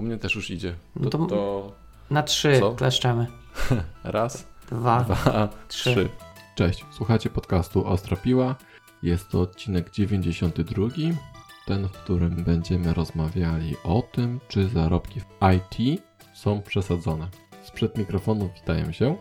U mnie też już idzie. To, No to- to Na trzy Co? kleszczemy. raz, Dwa. dwa, trzy. trzy. Cześć, słuchacie podcastu Ostra Piła. Jest to odcinek 92, ten, w którym będziemy rozmawiali o tym, czy zarobki w IT są przesadzone. Sprzed mikrofonu witają się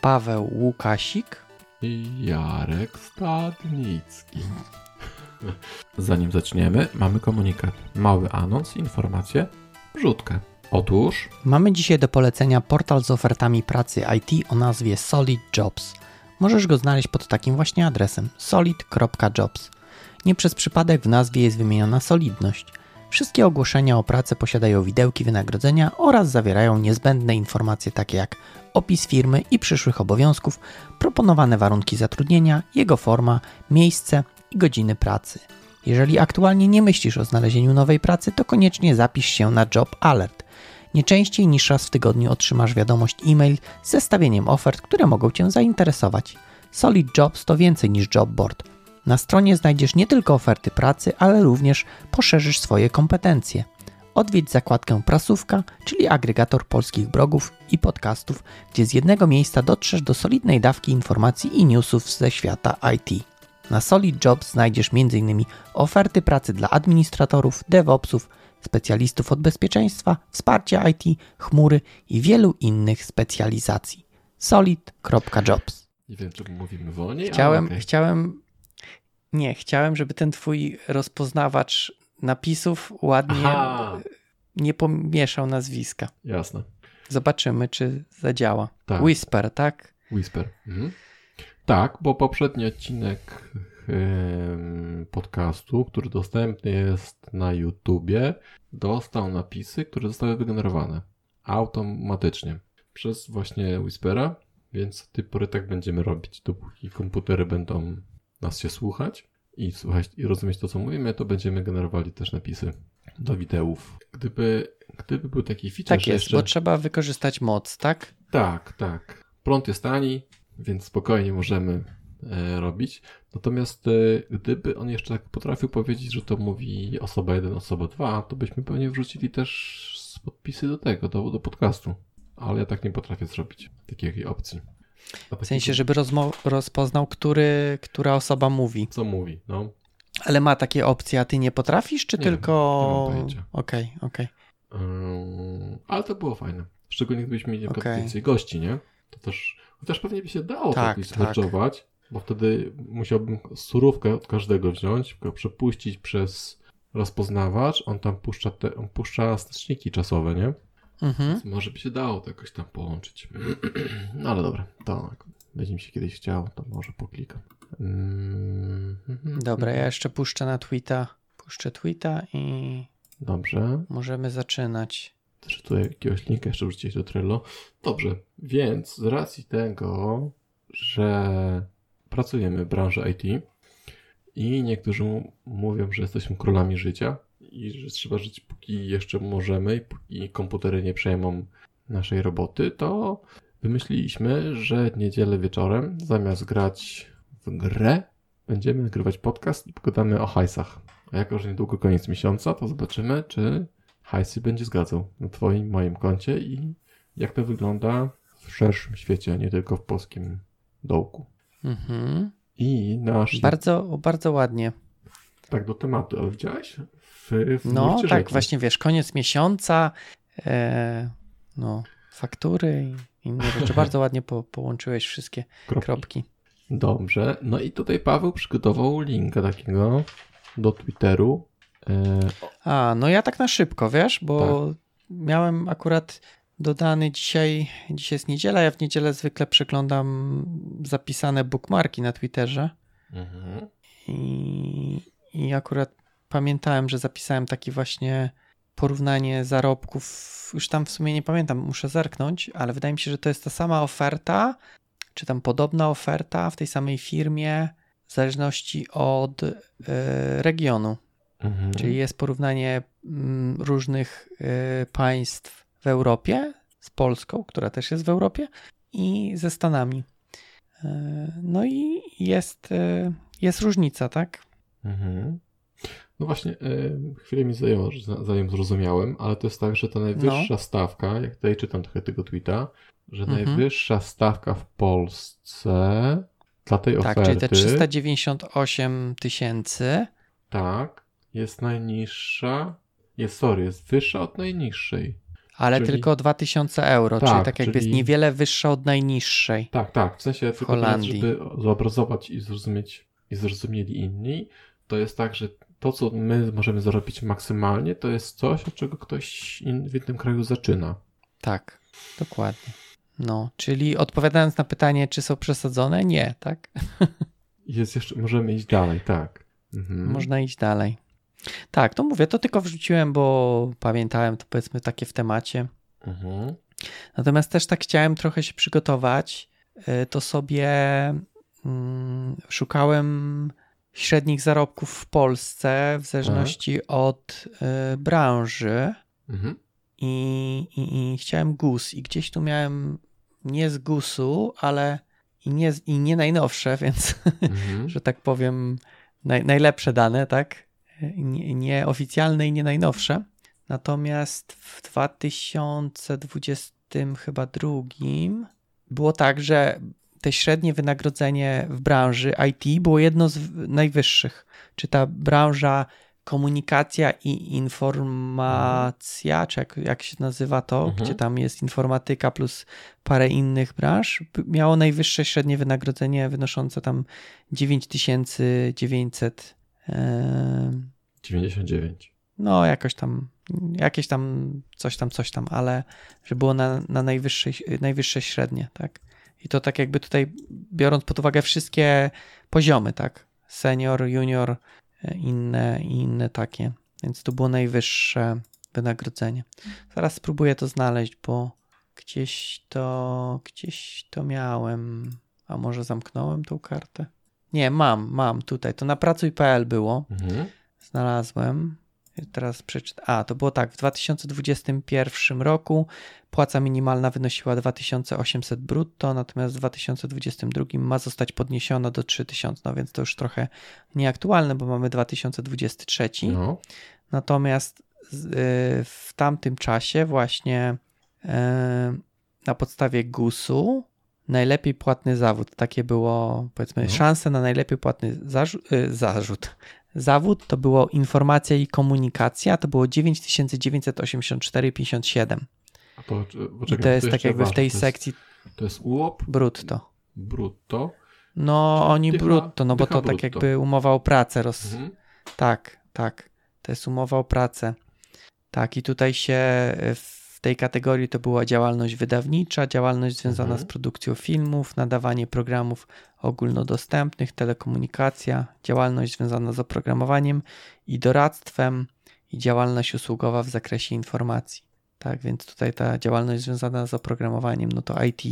Paweł Łukasik. i Jarek Stadnicki. Zanim zaczniemy, mamy komunikat. Mały anons, informację, wrzutkę. Otóż Mamy dzisiaj do polecenia portal z ofertami pracy IT o nazwie Solid Jobs. Możesz go znaleźć pod takim właśnie adresem solid.jobs. Nie przez przypadek w nazwie jest wymieniona solidność. Wszystkie ogłoszenia o pracę posiadają widełki wynagrodzenia oraz zawierają niezbędne informacje takie jak opis firmy i przyszłych obowiązków, proponowane warunki zatrudnienia, jego forma, miejsce i godziny pracy. Jeżeli aktualnie nie myślisz o znalezieniu nowej pracy, to koniecznie zapisz się na Job Alert. Nie częściej niż raz w tygodniu otrzymasz wiadomość e-mail z zestawieniem ofert, które mogą Cię zainteresować. Solid Jobs to więcej niż jobboard. Na stronie znajdziesz nie tylko oferty pracy, ale również poszerzysz swoje kompetencje. Odwiedź zakładkę Prasówka, czyli agregator polskich blogów i podcastów, gdzie z jednego miejsca dotrzesz do solidnej dawki informacji i newsów ze świata IT. Na Solid Jobs znajdziesz m.in. oferty pracy dla administratorów, DevOpsów, specjalistów od bezpieczeństwa, wsparcia IT, chmury i wielu innych specjalizacji. solid.jobs. nie wiem, czy mówimy wolniej, Chciałem, okej. chciałem, nie, chciałem, żeby ten twój rozpoznawacz napisów ładnie Aha, nie pomieszał nazwiska. jasne. Zobaczymy, czy zadziała. Tak. Whisper, tak? Whisper. Mhm. Tak, bo poprzedni odcinek podcastu, który dostępny jest na YouTubie, dostał napisy, które zostały wygenerowane automatycznie przez właśnie Whispera, więc od tej pory tak będziemy robić, dopóki komputery będą nas się słuchać i słuchać i rozumieć to, co mówimy, to będziemy generowali też napisy do wideów. Gdyby, gdyby był taki feature, Tak jest, jeszcze... bo trzeba wykorzystać moc, tak? Tak, tak. Prąd jest tani, więc spokojnie możemy e, robić. Natomiast e, gdyby on jeszcze tak potrafił powiedzieć, że to mówi osoba 1, osoba 2, to byśmy pewnie wrzucili też podpisy do tego, do, do podcastu. Ale ja tak nie potrafię zrobić, takiej opcji. W sensie, żeby rozpoznał, który, która osoba mówi. Co mówi, no. Ale ma takie opcje, a ty nie potrafisz, czy Nie tylko. nie mam pojęcia. Okej, okej. Ym, ale to było fajne. Szczególnie gdybyśmy mieli Okej. więcej gości, nie? To też, chociaż pewnie by się dało Tak, tak, tak. zmerge'ować, bo wtedy musiałbym surówkę od każdego wziąć, go przepuścić przez rozpoznawacz, on tam puszcza, te, on puszcza staczniki czasowe, nie? Mhm. Więc może by się dało to jakoś tam połączyć. No ale dobra, to jak będzie mi się kiedyś chciało, to może poklikam. Mm, Dobra, ja jeszcze puszczę na tweeta. Puszczę tweeta i Dobrze. możemy zaczynać. Czy tu jakiegoś linka jeszcze wrzucić do Trello? Dobrze, więc z racji tego, że pracujemy w branży IT i niektórzy mówią, że jesteśmy królami życia i że trzeba żyć póki jeszcze możemy i póki komputery nie przejmą naszej roboty, to wymyśliliśmy, że niedzielę wieczorem zamiast grać w grę, będziemy nagrywać podcast i pogadamy o hajsach. A jako, że niedługo koniec miesiąca, to zobaczymy, czy hajsy będzie zgadzał na Twoim, moim koncie i jak to wygląda w szerszym świecie, a nie tylko w polskim dołku. Mhm. I nasz. Bardzo, bardzo ładnie. Tak do tematu, ale widziałeś? W, w No tak, rzeki. właśnie wiesz, koniec miesiąca, e, no, faktury i inne rzeczy. Bardzo ładnie po, połączyłeś wszystkie Kropki. kropki. Dobrze. No i tutaj Paweł przygotował linka takiego do Twitteru. E, A, no ja tak na szybko, wiesz, bo Tak. miałem akurat dodany dzisiaj, dzisiaj jest niedziela, ja w niedzielę zwykle przeglądam zapisane bookmarki na Twitterze mhm. i, i akurat pamiętałem, że zapisałem taki właśnie porównanie zarobków, już tam w sumie nie pamiętam, muszę zerknąć, ale wydaje mi się, że to jest ta sama oferta, czy tam podobna oferta w tej samej firmie, w zależności od e, regionu. Mhm. Czyli jest porównanie mm, różnych y, państw w Europie z Polską, która też jest w Europie, i ze Stanami. Y, No i jest, y, jest różnica, tak? Mhm. No właśnie, chwilę mi zajęło, zanim zrozumiałem, ale to jest tak, że ta najwyższa stawka, jak tutaj czytam trochę tego tweeta, że Mhm. najwyższa stawka w Polsce dla tej Tak, oferty, czyli te 398 tysięcy. tak, jest najniższa, jest, sorry, jest wyższa od najniższej. Ale Czyli- tylko 2000 euro, czyli Tak, tak jakby jest czyli- niewiele wyższa od najniższej. Tak, tak, w sensie teraz, Holandii. żeby zobrazować i zrozumieć, i zrozumieli inni, to jest tak, że to, co my możemy zarobić maksymalnie, to jest coś, od czego ktoś in, w innym kraju zaczyna. Tak, dokładnie. No, czyli odpowiadając na pytanie, czy są przesadzone, nie, tak? Jest jeszcze, możemy iść dalej, tak. Mhm. Można iść dalej. Tak, to mówię, to tylko wrzuciłem, bo pamiętałem to powiedzmy takie w temacie. Mhm. Natomiast też tak chciałem trochę się przygotować, y, to sobie mm, szukałem średnich zarobków w Polsce w zależności od y, branży Mhm. i, i, i chciałem GUS i gdzieś tu miałem nie z GUS-u, ale i nie, i nie najnowsze, więc Mhm. że tak powiem, naj, najlepsze dane, tak? Nie, nie oficjalne i nie najnowsze. Natomiast w 2020 chyba drugim było tak, że te średnie wynagrodzenie w branży IT było jedno z najwyższych. Czy ta branża komunikacja i informacja, czy jak, jak się nazywa to, Mhm. gdzie tam jest informatyka plus parę innych branż, miało najwyższe średnie wynagrodzenie wynoszące tam 9900 em, 99. no jakoś tam, jakieś tam, coś tam, coś tam, ale że było na, na najwyższe, najwyższe średnie, tak. I to tak jakby tutaj biorąc pod uwagę wszystkie poziomy, tak. Senior, junior, e, inne i inne takie. Więc to było najwyższe wynagrodzenie. Zaraz spróbuję to znaleźć, bo gdzieś to, gdzieś to miałem. A może zamknąłem tą kartę? Nie, mam, mam tutaj. To na pracuj.pl było. Mhm. Znalazłem. Teraz przeczytam. A, to było tak. W 2021 roku płaca minimalna wynosiła 2800 brutto, natomiast w 2022 ma zostać podniesiona do 3000. No więc to już trochę nieaktualne, bo mamy 2023. No. Natomiast y, w tamtym czasie właśnie y, na podstawie GUS-u najlepiej płatny zawód, takie było powiedzmy No. szanse na najlepiej płatny zarzut, zarzut. Zawód to było informacja i komunikacja, to było 9984,57. A to, czy- I poczekaj, to jest tak jeszcze jakby w ważne, tej to jest, sekcji To jest UOP brutto. brutto. No oni dycha- brutto, no bo to tak brutto. jakby umowa o pracę roz, Mhm. Tak, tak. To jest umowa o pracę. Tak, i tutaj się e, w tej kategorii to była działalność wydawnicza, działalność związana Mhm. z produkcją filmów, nadawanie programów ogólnodostępnych, telekomunikacja, działalność związana z oprogramowaniem i doradztwem i działalność usługowa w zakresie informacji. Tak, więc tutaj ta działalność związana z oprogramowaniem, no to IT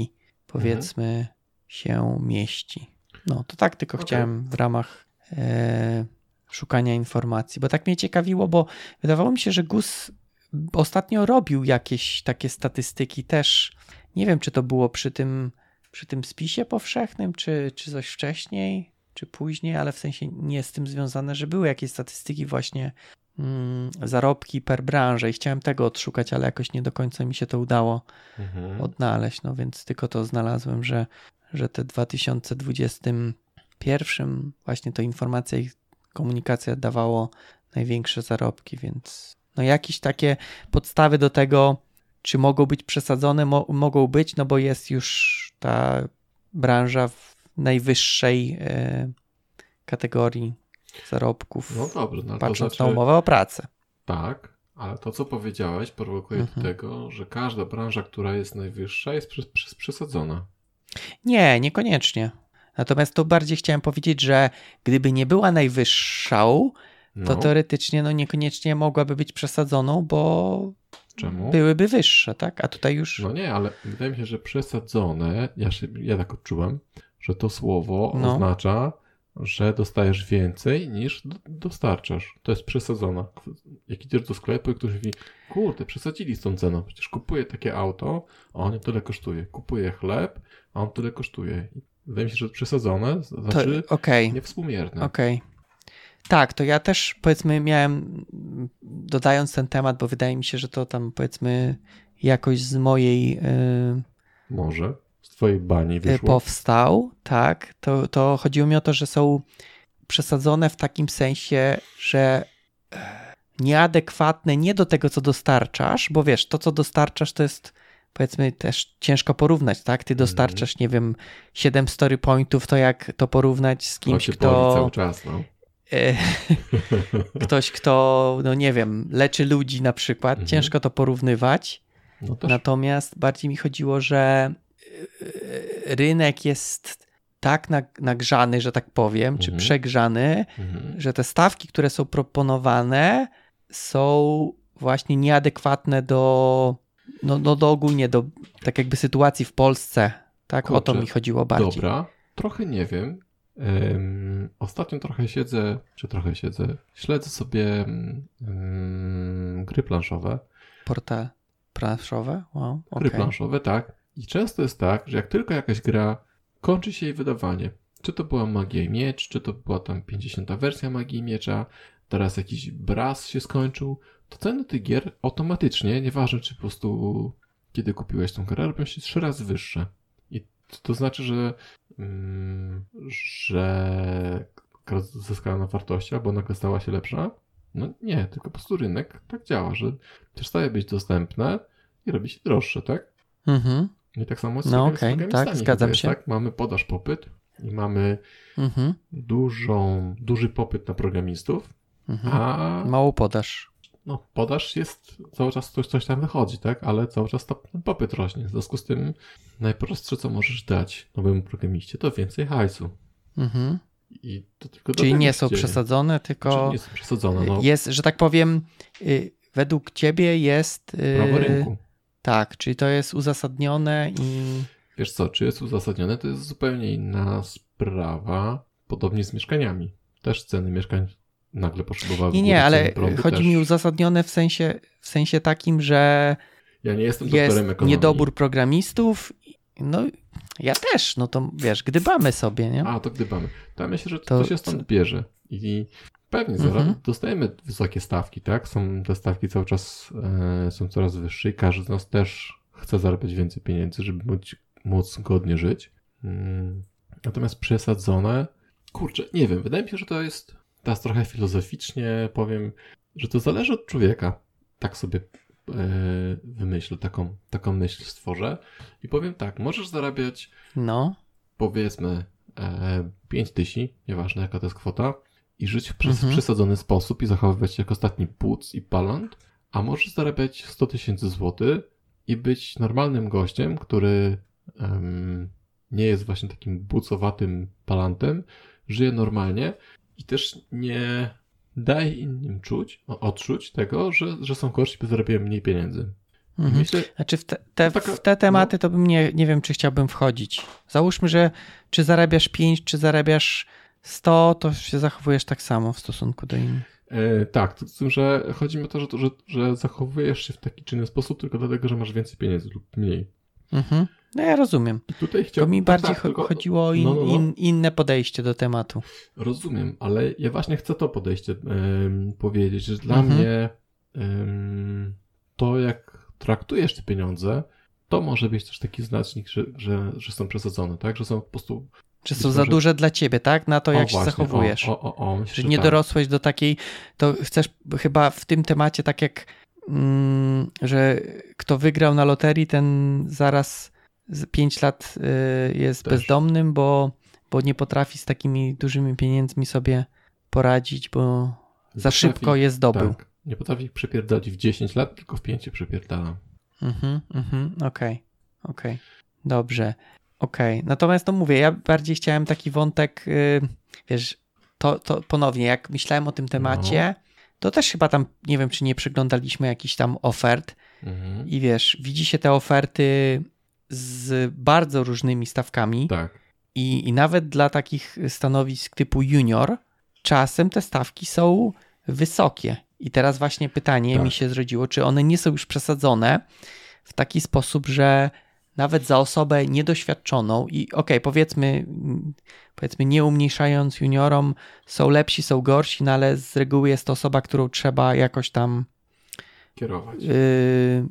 powiedzmy się mieści. No to tak tylko Okej. chciałem w ramach e, szukania informacji, bo tak mnie ciekawiło, bo wydawało mi się, że GUS ostatnio robił jakieś takie statystyki też. Nie wiem, czy to było przy tym, przy tym spisie powszechnym, czy, czy coś wcześniej, czy później, ale w sensie nie z tym związane, że były jakieś statystyki właśnie mm, zarobki per branżę i chciałem tego odszukać, ale jakoś nie do końca mi się to udało Mhm. odnaleźć, no więc tylko to znalazłem, że, że te 2021 właśnie to informacja i komunikacja dawało największe zarobki, więc no jakieś takie podstawy do tego, czy mogą być przesadzone, mo- mogą być, no bo jest już ta branża w najwyższej e, kategorii zarobków, No dobrze, no ale to patrząc znaczy, na umowę o pracę. Tak, ale to co powiedziałeś prowokuje Mhm. do tego, że każda branża, która jest najwyższa jest przesadzona. Nie, niekoniecznie. Natomiast to bardziej chciałem powiedzieć, że gdyby nie była najwyższą, No, to teoretycznie no niekoniecznie mogłaby być przesadzoną, bo czemu? byłyby wyższe, tak? A tutaj już. No nie, ale wydaje mi się, że przesadzone, ja, się, ja tak odczułem, że to słowo No. oznacza, że dostajesz więcej niż dostarczasz. To jest przesadzona. Jak idziesz do sklepu i ktoś mówi, kurde, przesadzili z tą ceną, przecież kupuję takie auto, a on tyle kosztuje. Kupuję chleb, a on tyle kosztuje. Wydaje mi się, że przesadzone To, znaczy okej, niewspółmierne. okej. Tak, to ja też powiedzmy miałem, dodając ten temat, bo wydaje mi się, że to tam powiedzmy jakoś z mojej. Yy, Może z twojej bani wyszło. Powstał, tak. To, to chodziło mi o to, że są przesadzone w takim sensie, że nieadekwatne nie do tego, co dostarczasz, bo wiesz, to, co dostarczasz, to jest powiedzmy też ciężko porównać, tak? Ty dostarczasz, nie wiem, 7 story pointów, to jak to porównać z kimś, to kto... cały czas, no. Ktoś, kto, no nie wiem, leczy ludzi na przykład, mhm. ciężko to porównywać. No Natomiast bardziej mi chodziło, że e, rynek jest tak nagrzany, że tak powiem, mhm. czy przegrzany, mhm. że te stawki, które są proponowane, są właśnie nieadekwatne do, no, no do ogólnie, do tak jakby sytuacji w Polsce. Tak, Kurczę, o to mi chodziło bardziej. Dobra, trochę nie wiem. Um, ostatnio trochę siedzę, czy trochę siedzę, śledzę sobie um, gry planszowe. Porta planszowe? Wow, okay. Gry planszowe, tak. I często jest tak, że jak tylko jakaś gra kończy się jej wydawanie, czy to była Magia i Miecz, czy to była tam 50. wersja Magii i Miecza, teraz jakiś Braz się skończył, to ceny tych gier automatycznie, nieważne czy po prostu kiedy kupiłeś tą grę, robią się trzy razy wyższe. I to znaczy, że, że gra zyskała na wartości albo nagle stała się lepsza? No nie, tylko po prostu rynek tak działa, że przestaje być dostępne i robi się droższe, tak? Mhm. I tak samo z No okej, okay, tak, zgadzam jest, się. Tak? Mamy podaż popyt i mamy mhm. dużą, duży popyt na programistów, mhm. a... Mało podaż. No, podaż jest, cały czas coś, coś tam wychodzi, tak? Ale cały czas ten popyt rośnie. W związku z tym najprostsze, co możesz dać nowemu programiście, to więcej hajsu. Mhm. I to tylko Czyli nie są przesadzone, tylko... Czyli nie są przesadzone, no. Jest, że tak powiem, y, według ciebie jest... Y, Prawo rynku. Tak, czyli to jest uzasadnione i. Wiesz co, czy jest uzasadnione, to jest zupełnie inna sprawa. Podobnie z mieszkaniami. Też ceny mieszkań nagle potrzebowały. Nie, nie, ale chodzi też... mi uzasadnione w sensie, w sensie takim, że. Ja nie jestem jest ekonomii. niedobór programistów. No, ja też, no to wiesz, gdybamy sobie, nie? A, to gdybamy. To ja myślę, że to, to się stąd bierze. I Pewnie, mhm. dostajemy wysokie stawki, tak? Są te stawki cały czas e, są coraz wyższe i każdy z nas też chce zarabiać więcej pieniędzy, żeby móc, móc godnie żyć. Mm. Natomiast przesadzone, kurczę, nie wiem, wydaje mi się, że to jest, teraz trochę filozoficznie powiem, że to zależy od człowieka. Tak sobie e, wymyślę, taką, taką myśl stworzę i powiem tak, możesz zarabiać no. powiedzmy e, 5 tysięcy, nieważne jaka to jest kwota, i żyć w mhm. przesadzony sposób i zachowywać się jak ostatni płuc i palant, a możesz zarabiać 100 tysięcy złotych i być normalnym gościem, który nie jest właśnie takim bucowatym palantem, żyje normalnie i też nie daje innym czuć, odczuć tego, że, że są gorsi, bo zarabiają mniej pieniędzy. Mhm. Myślę, znaczy w te, te, taka, w te tematy no, to bym nie, nie wiem, czy chciałbym wchodzić. Załóżmy, że czy zarabiasz 5, czy zarabiasz 100, to się zachowujesz tak samo w stosunku do innych. E, tak, z tym, że chodzi mi o to, że, że, że zachowujesz się w taki czy inny sposób tylko dlatego, że masz więcej pieniędzy lub mniej. Mhm. No ja rozumiem. Tutaj chciałbym... To mi bardziej tak, tylko... chodziło o in, no, no, no. In, inne podejście do tematu. Rozumiem, ale ja właśnie chcę to podejście um, powiedzieć, że dla mhm. mnie um, to, jak traktujesz te pieniądze, to może być też taki znacznik, że, że, że są przesadzone, tak? Że są po prostu czy są za duże dla ciebie, tak? Na to, o, jak właśnie, się zachowujesz. O, o, o, myślę, że nie tak. dorosłeś do takiej, to chcesz chyba w tym temacie, tak jak, mm, że kto wygrał na loterii, ten zaraz 5 lat y, jest Też. bezdomnym, bo, bo nie potrafi z takimi dużymi pieniędzmi sobie poradzić, bo za potrafi, szybko je zdobył. Tak. Nie potrafi ich przepierdolić w 10 lat, tylko w 5 przepierdala. Mhm, mhm, okej, okay, okej. Okay. Dobrze. Okej, okay. natomiast to mówię, ja bardziej chciałem taki wątek, yy, wiesz, to, to ponownie, jak myślałem o tym temacie, no. to też chyba tam, nie wiem, czy nie przeglądaliśmy jakichś tam ofert mhm. i wiesz, widzi się te oferty z bardzo różnymi stawkami tak. i, i nawet dla takich stanowisk typu junior czasem te stawki są wysokie. I teraz właśnie pytanie tak. mi się zrodziło, czy one nie są już przesadzone w taki sposób, że nawet za osobę niedoświadczoną i okej, okay, powiedzmy, powiedzmy nie umniejszając juniorom, są lepsi, są gorsi, no ale z reguły jest to osoba, którą trzeba jakoś tam kierować, yy,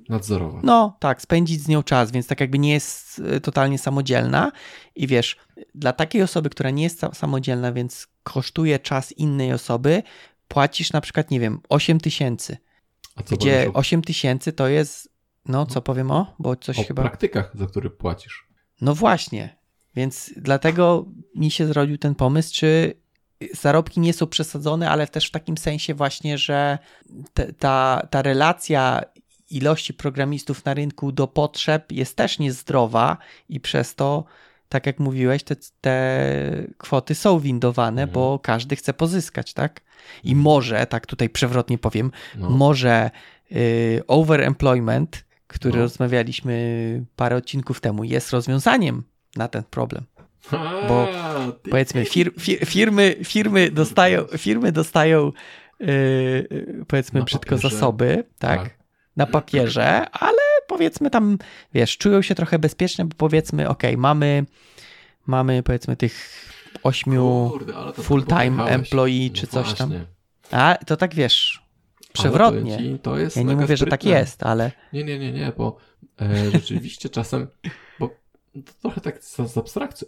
nadzorować. No tak, spędzić z nią czas, więc tak jakby nie jest y, totalnie samodzielna i wiesz, dla takiej osoby, która nie jest samodzielna, więc kosztuje czas innej osoby, płacisz na przykład, nie wiem, 8 tysięcy. Gdzie 8 tysięcy to jest, no co powiem o, bo coś o chyba... praktykach, za które płacisz. No właśnie, więc dlatego mi się zrodził ten pomysł, czy zarobki nie są przesadzone, ale też w takim sensie właśnie, że te, ta, ta relacja ilości programistów na rynku do potrzeb jest też niezdrowa i przez to, tak jak mówiłeś, te, te kwoty są windowane, mhm. bo każdy chce pozyskać, tak? I mhm. może, tak tutaj przewrotnie powiem, no. może y, overemployment, który no. rozmawialiśmy parę odcinków temu, jest rozwiązaniem na ten problem. Bo powiedzmy, fir, fir, firmy, firmy dostają, firmy dostają yy, powiedzmy na brzydko papierze. zasoby, tak, tak, na papierze, ale powiedzmy tam, wiesz, czują się trochę bezpiecznie, bo powiedzmy, ok, mamy, mamy powiedzmy tych ośmiu full-time employee no czy coś właśnie. tam. A to tak wiesz, przewrotnie. Ci, to jest ja nie mówię, że tak jest, ale. Nie, nie, nie, nie, bo e, rzeczywiście czasem, to trochę tak z, z abstrakcją,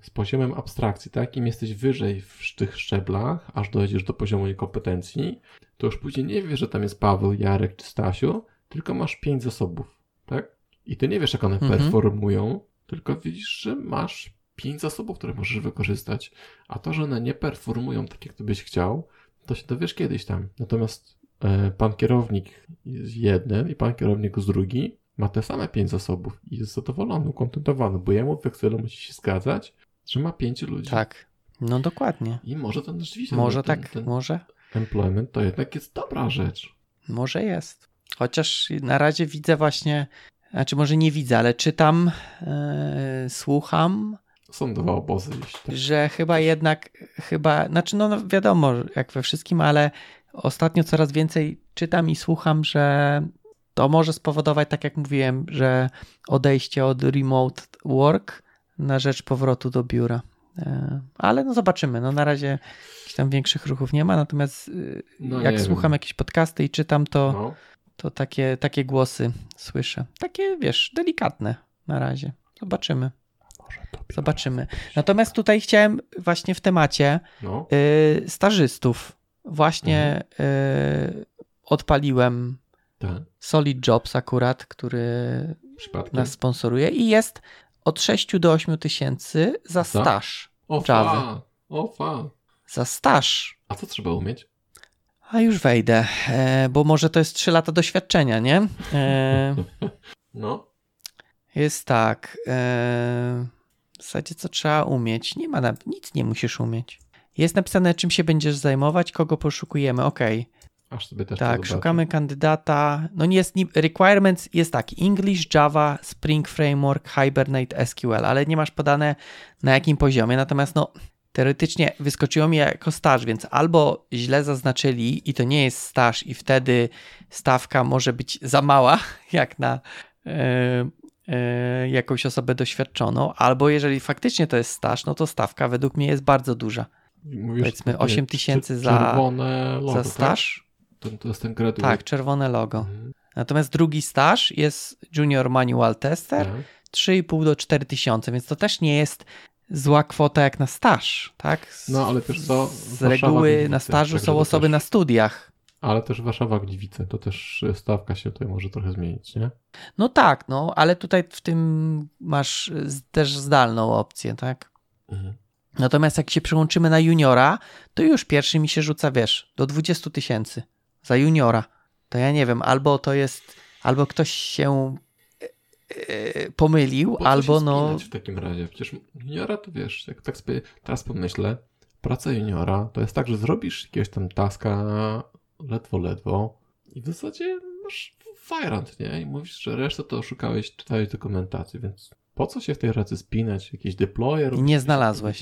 z poziomem abstrakcji, tak? Im jesteś wyżej w tych szczeblach, aż dojdziesz do poziomu jej kompetencji, to już później nie wiesz, że tam jest Paweł, Jarek czy Stasiu, tylko masz pięć zasobów, tak? I ty nie wiesz, jak one mhm. performują, tylko widzisz, że masz pięć zasobów, które możesz wykorzystać. A to, że one nie performują tak, jak ty byś chciał, to się dowiesz kiedyś tam. Natomiast e, pan kierownik z jeden i pan kierownik z drugi ma te same pięć zasobów i jest zadowolony, ukontentowany, bo jemu w Excelu musi się zgadzać, że ma pięciu ludzi. Tak, no dokładnie. I może to rzeczywiście... Może ten, tak, ten może. Employment to jednak jest dobra rzecz. Może jest. Chociaż na razie widzę właśnie, znaczy może nie widzę, ale czytam, yy, słucham. Są dwa obozy. Tak. Że chyba jednak, chyba, znaczy no, no wiadomo, jak we wszystkim, ale ostatnio coraz więcej czytam i słucham, że to może spowodować, tak jak mówiłem, że odejście od remote work na rzecz powrotu do biura. E, ale no zobaczymy. No na razie jakichś tam większych ruchów nie ma, natomiast y, no jak słucham wiem. jakieś podcasty i czytam, to, no. to takie, takie głosy słyszę. Takie, wiesz, delikatne na razie. Zobaczymy. Zobaczymy. Natomiast tutaj chciałem właśnie w temacie no. y, stażystów. Właśnie mhm. odpaliłem tak. Solid Jobs akurat, który Przypadkiem. nas sponsoruje i jest od 6 do 8 tysięcy za staż o, Java. O, fa. Za staż. A co trzeba umieć? A już wejdę, e, bo może to jest 3 lata doświadczenia, nie? E, no. Jest tak. E, w zasadzie co trzeba umieć? Nie ma, nic nie musisz umieć. Jest napisane, czym się będziesz zajmować, kogo poszukujemy. Ok. Aż sobie też Tak, szukamy kandydata. No nie jest, requirements jest tak, English, Java, Spring Framework, Hibernate, SQL, ale nie masz podane na jakim poziomie, natomiast no teoretycznie wyskoczyło mi jako staż, więc albo źle zaznaczyli i to nie jest staż i wtedy stawka może być za mała, jak na yy, yy, jakąś osobę doświadczoną, albo jeżeli faktycznie to jest staż, no to stawka według mnie jest bardzo duża. Mówisz, Powiedzmy 8 tysięcy za, za staż. Tak? To, to jest ten graduate. Tak, czerwone logo. Mhm. Natomiast drugi staż jest Junior Manual Tester, mhm. 3,5 do 4 tysiące, więc to też nie jest zła kwota jak na staż, tak? Z, no, ale też co? Z reguły na stażu są osoby też, na studiach. Ale też Warszawa Gliwice, to też stawka się tutaj może trochę zmienić, nie? No tak, no, ale tutaj w tym masz też zdalną opcję, tak? Mhm. Natomiast jak się przełączymy na juniora, to już pierwszy mi się rzuca, wiesz, do 20 tysięcy za juniora. To ja nie wiem, albo to jest, albo ktoś się yy, pomylił, po albo no. w takim razie? Przecież juniora to wiesz, jak tak sobie teraz pomyślę, praca juniora to jest tak, że zrobisz jakiegoś tam taska ledwo, ledwo i w zasadzie masz fajrant, nie? I mówisz, że resztę to szukałeś, czytałeś dokumentację, więc po co się w tej pracy spinać? Jakiś deployer? Nie znalazłeś.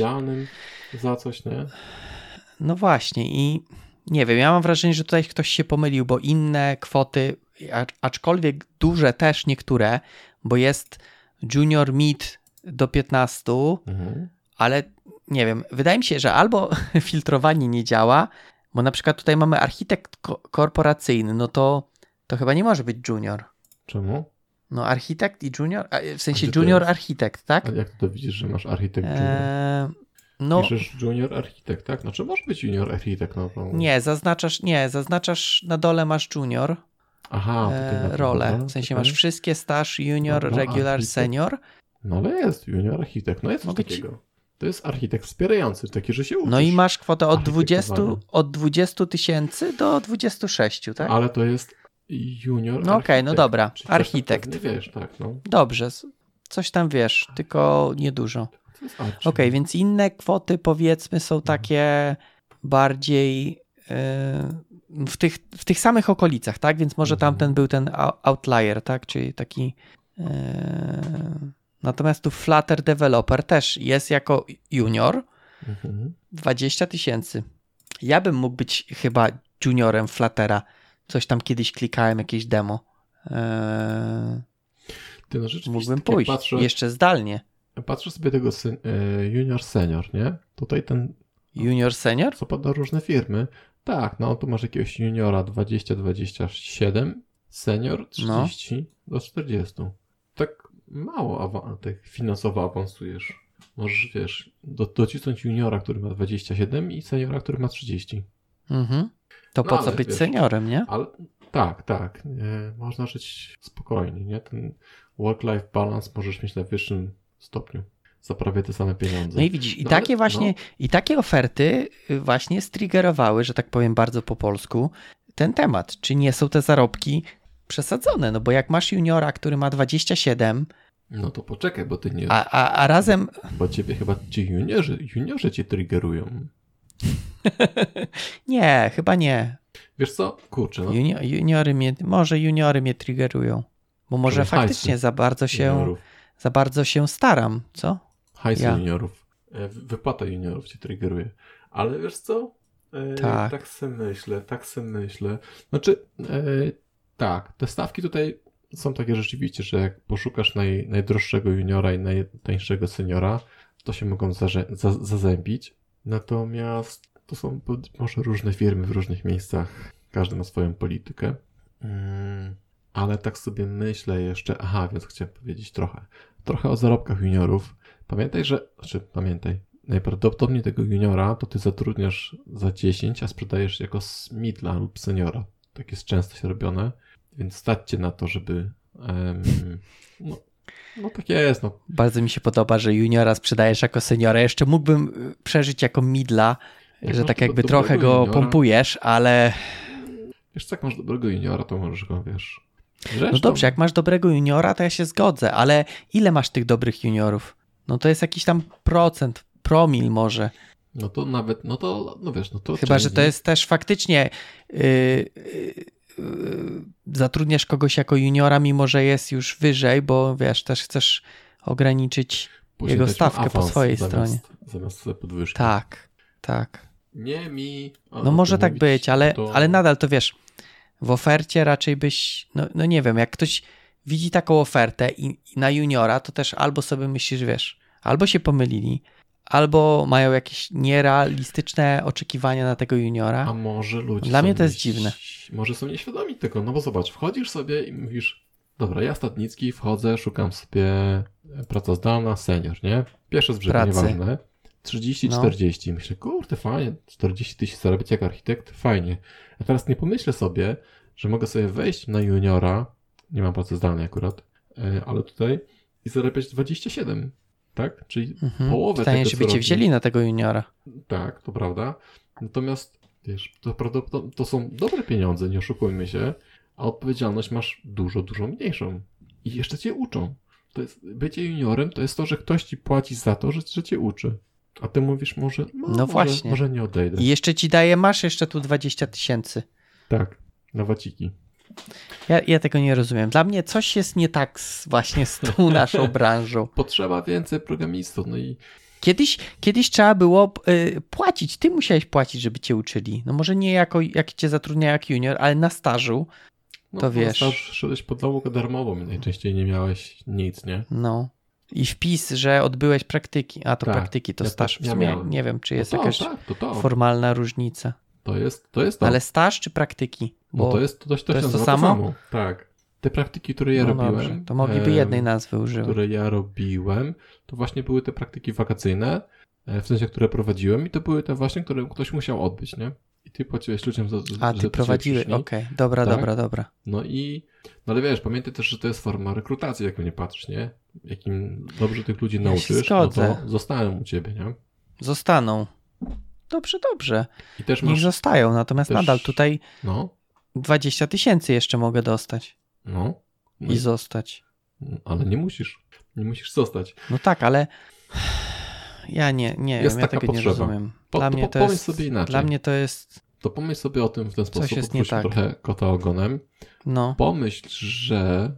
Za coś, nie? No właśnie i nie wiem, ja mam wrażenie, że tutaj ktoś się pomylił, bo inne kwoty, aczkolwiek duże też niektóre, bo jest junior mid do 15, Mhm. ale nie wiem, wydaje mi się, że albo filtrowanie nie działa, bo na przykład tutaj mamy architekt ko- korporacyjny, no to to chyba nie może być junior. Czemu? No architekt i junior, w sensie junior architekt, tak? A jak to widzisz, że masz architekt junior? Eee, no Piszesz junior architekt, tak? Znaczy może być junior architekt, no to... nie, zaznaczasz, nie, zaznaczasz na dole masz junior Aha, e, rolę, w sensie masz wszystkie staż, junior, Dobra, regular, architekt. senior, No ale jest junior architekt, no jest Mogę ci- takiego. To jest architekt wspierający, taki, że się uczysz. no i masz kwotę od 20, Architektowania. od 20 tysięcy do 26, tak? Ale to jest junior No okej, no architekt. dobra, architekt. pewnie wiesz, tak, no. Dobrze, coś tam wiesz, tylko niedużo. Okej, więc inne kwoty powiedzmy są takie bardziej yy, w, tych, w tych samych okolicach, tak? Więc może Mhm. tamten był ten outlier, tak? Czyli taki. Yy, natomiast tu Flutter Developer też jest jako junior Mhm. 20 tysięcy. Ja bym mógł być chyba juniorem Fluttera. Coś tam kiedyś klikałem, jakieś demo. Yy, Ty no mógłbym tak pójść. Patrzę, Jeszcze zdalnie. Patrzę sobie tego sen, e, junior senior, nie? Tutaj ten Junior senior? co pada różne firmy. Tak, no tu masz jakiegoś juniora 20-27, senior No. 30 do 40. Tak mało awa- tak finansowo awansujesz. Możesz, wiesz, do, docisnąć juniora, który ma 27 i seniora, który ma 30. Mhm. To No po co być wiesz- seniorem, nie? Ale tak, tak. Nie, można żyć spokojnie, nie? Ten work-life balance możesz mieć na wyższym stopniu. Za prawie te same pieniądze. No i widzisz, i No ale- takie właśnie, no. i takie oferty y, właśnie striggerowały, że tak powiem bardzo po polsku, ten temat. Czy nie są te zarobki przesadzone? No bo jak masz juniora, który ma 27, No to poczekaj, bo ty nie. a, a, a razem, Bo ciebie chyba ci juniorzy, juniorzy cię triggerują. nie, chyba nie. Wiesz co? Kurczę, no. Juni, juniory mnie, może juniory mnie triggerują. Bo może faktycznie hajsy za bardzo się, juniorów. Za bardzo się staram, co? Hajsy Ja. juniorów. E, wy- Wypłata juniorów cię triggeruje. Ale wiesz co? E, Tak. Tak se myślę, tak se myślę. Znaczy, e, tak, te stawki tutaj są takie rzeczywiście, że jak poszukasz naj, najdroższego juniora i najtańszego seniora, to się mogą zarze- za, zazębić. Natomiast to są może różne firmy w różnych miejscach. Każdy ma swoją politykę. Mm, ale tak sobie myślę jeszcze, aha, więc chciałem powiedzieć trochę. Trochę o zarobkach juniorów. Pamiętaj, że, znaczy pamiętaj, najprawdopodobniej tego juniora to ty zatrudniasz za 10, a sprzedajesz jako midla lub seniora. Tak jest często się robione, więc stać cię na to, żeby no, no tak jest, no. Bardzo mi się podoba, że juniora sprzedajesz jako seniora. Jeszcze mógłbym y, przeżyć jako midla, Jak że tak jakby trochę go juniora, pompujesz, ale Wiesz jak masz dobrego juniora, to możesz go, wiesz... no dobrze, jak masz dobrego juniora, to ja się zgodzę, ale ile masz tych dobrych juniorów? No to jest jakiś tam procent, promil może. No to nawet, no to, no wiesz, no to... Chyba, że to jest też faktycznie yy, yy, yy, zatrudniasz kogoś jako juniora, mimo że jest już wyżej, bo wiesz, też chcesz ograniczyć. później jego stawkę po swojej zamiast, stronie. Zamiast podwyżki. Tak, tak. Nie mi... No może tak być, ale, to- ale nadal to wiesz, w ofercie raczej byś, no, no nie wiem, jak ktoś widzi taką ofertę i, i na juniora, to też albo sobie myślisz, wiesz, albo się pomylili, albo mają jakieś nierealistyczne oczekiwania na tego juniora. A może ludzie Dla mnie to jest dziwne. Może są nieświadomi tego, no bo zobacz, wchodzisz sobie i mówisz, dobra, ja statnicki, wchodzę, szukam sobie praca zdalna, senior, nie? Pierwsze z brzegu, nieważne. 30, No. 40. Myślę, kurde, fajnie, 40 tysięcy zarabiać jak architekt, fajnie. A teraz nie pomyślę sobie, że mogę sobie wejść na juniora, nie mam pracy zdalnej akurat, e, ale tutaj i zarabiać 27, tak? Czyli Mhm. połowę Pytanie, tego, żeby co cię wzięli na tego juniora. Tak, to prawda. Natomiast, wiesz, to, prawdopodobnie to są dobre pieniądze, nie oszukujmy się, a odpowiedzialność masz dużo, dużo mniejszą. I jeszcze cię uczą. To jest, bycie juniorem to jest to, że ktoś ci płaci za to, że, że cię uczy. A ty mówisz, może, no, No może, właśnie. może nie odejdę. I jeszcze ci daje, masz jeszcze tu 20 tysięcy. Tak, na waciki. Ja, ja tego nie rozumiem. Dla mnie coś jest nie tak z, właśnie z tą naszą branżą. Potrzeba więcej programistów, no i Kiedyś, kiedyś trzeba było y, płacić. Ty musiałeś płacić, żeby cię uczyli. No może nie jako, jak cię zatrudniają jak junior, ale na stażu. No, to wiesz. Tam szedłeś pod naukę darmową i najczęściej nie miałeś nic, nie? No. I wpis, że odbyłeś praktyki. A to Tak, praktyki to ja staż. W ja sumie miałem. nie wiem, czy jest no to, jakaś tak, to formalna różnica. To jest to. Jest. Ale staż czy praktyki? no to jest to, to, jest to nazywa samo? Tak. Te praktyki, które ja no robiłem. dobrze, to mogliby jednej nazwy używać. które ja robiłem, to właśnie były te praktyki wakacyjne, e, w sensie, które prowadziłem i to były te właśnie, które ktoś musiał odbyć, nie? I ty płaciłeś ludziom za, za A, ty prowadziłeś, okej. Dobra, Tak. dobra, dobra. No i, no ale wiesz, pamiętaj też, że to jest forma rekrutacji, jak nie patrzysz, nie? Jakim dobrze tych ludzi Ja nauczysz, no zgodzę. to zostaną u ciebie, nie? Zostaną. Dobrze, dobrze. I też Niech masz, zostają, natomiast też- nadal tutaj no, 20 tysięcy jeszcze mogę dostać no, no i zostać. ale nie musisz, nie musisz zostać. No tak, ale ja nie, nie Jest wiem, ja taka tego nie potrzeba. rozumiem. Po- Dla to mnie po- to pomyśl jest, sobie inaczej. dla mnie to jest, To pomyśl sobie o tym w ten sposób, jest nie tak. trochę kota ogonem. no, Pomyśl, że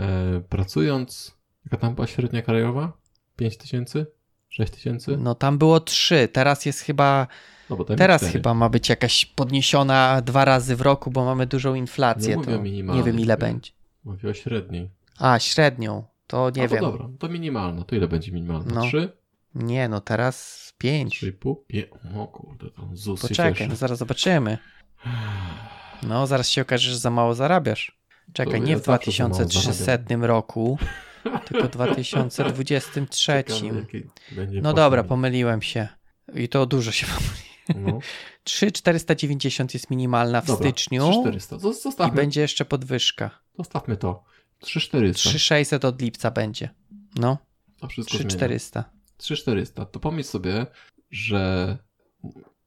e, pracując, jaka tam była średnia krajowa? 5 tysięcy? 6 tysięcy? no tam było trzy, teraz jest chyba, No teraz chyba ma być jakaś podniesiona dwa razy w roku, bo mamy dużą inflację, Nie to nie wiem ile będzie. Mówię o średniej. A, średnią, to nie A, wiem. dobra, to minimalna. To ile będzie minimalna? No. 3? Nie, no teraz pięć. 3,5? Pie... O kurde, tam ZUS Poczekaj, no zaraz zobaczymy. No, zaraz się okaże, że za mało zarabiasz. Czekaj, To nie ja w zawsze za mało 2300 roku, tylko w 2023. Ciekawe, jaki będzie No dobra, pomyliłem się. I to dużo się pomyliłem. No. 3,490 jest minimalna w Dobra, styczniu 3400. Zos- i Zostawmy, będzie jeszcze podwyżka. zostawmy to. 3400. 3,600 od lipca będzie. No, To wszystko zmienia. 3,400. 3400. To pomyśl sobie, że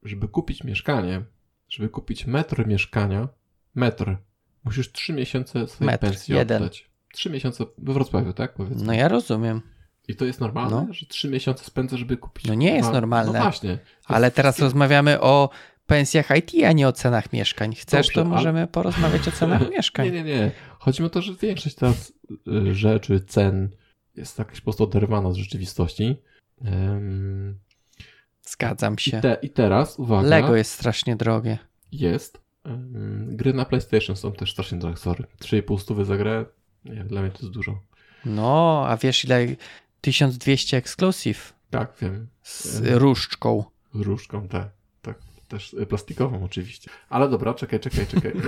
żeby kupić mieszkanie, żeby kupić metr mieszkania, metr, musisz 3 miesiące swojej Metr, pensji jeden. oddać. 3 miesiące we Wrocławiu, tak? Powiedzmy. No ja rozumiem. I to jest normalne, No. że 3 miesiące spędzę, żeby kupić. No nie jest normalne. No właśnie. Ale teraz rozmawiamy o pensjach IT, a nie o cenach mieszkań. Chcesz, Dobrze, to ale- możemy porozmawiać o cenach mieszkań. Nie, nie, nie. Chodzi mi o to, że większość teraz y, rzeczy, cen jest jakaś po prostu oderwana z rzeczywistości. Ym, Zgadzam i, się. te, I teraz, uwaga, Lego jest strasznie drogie. jest. ym, gry na PlayStation są też strasznie drogie, sorry. 3,5 stówy za grę, nie, dla mnie to jest dużo. No, a wiesz ile 1200 exclusive Tak, wiem. z różdżką. Różką, tak. tak. Też plastikową oczywiście. Ale dobra, czekaj, czekaj, czekaj.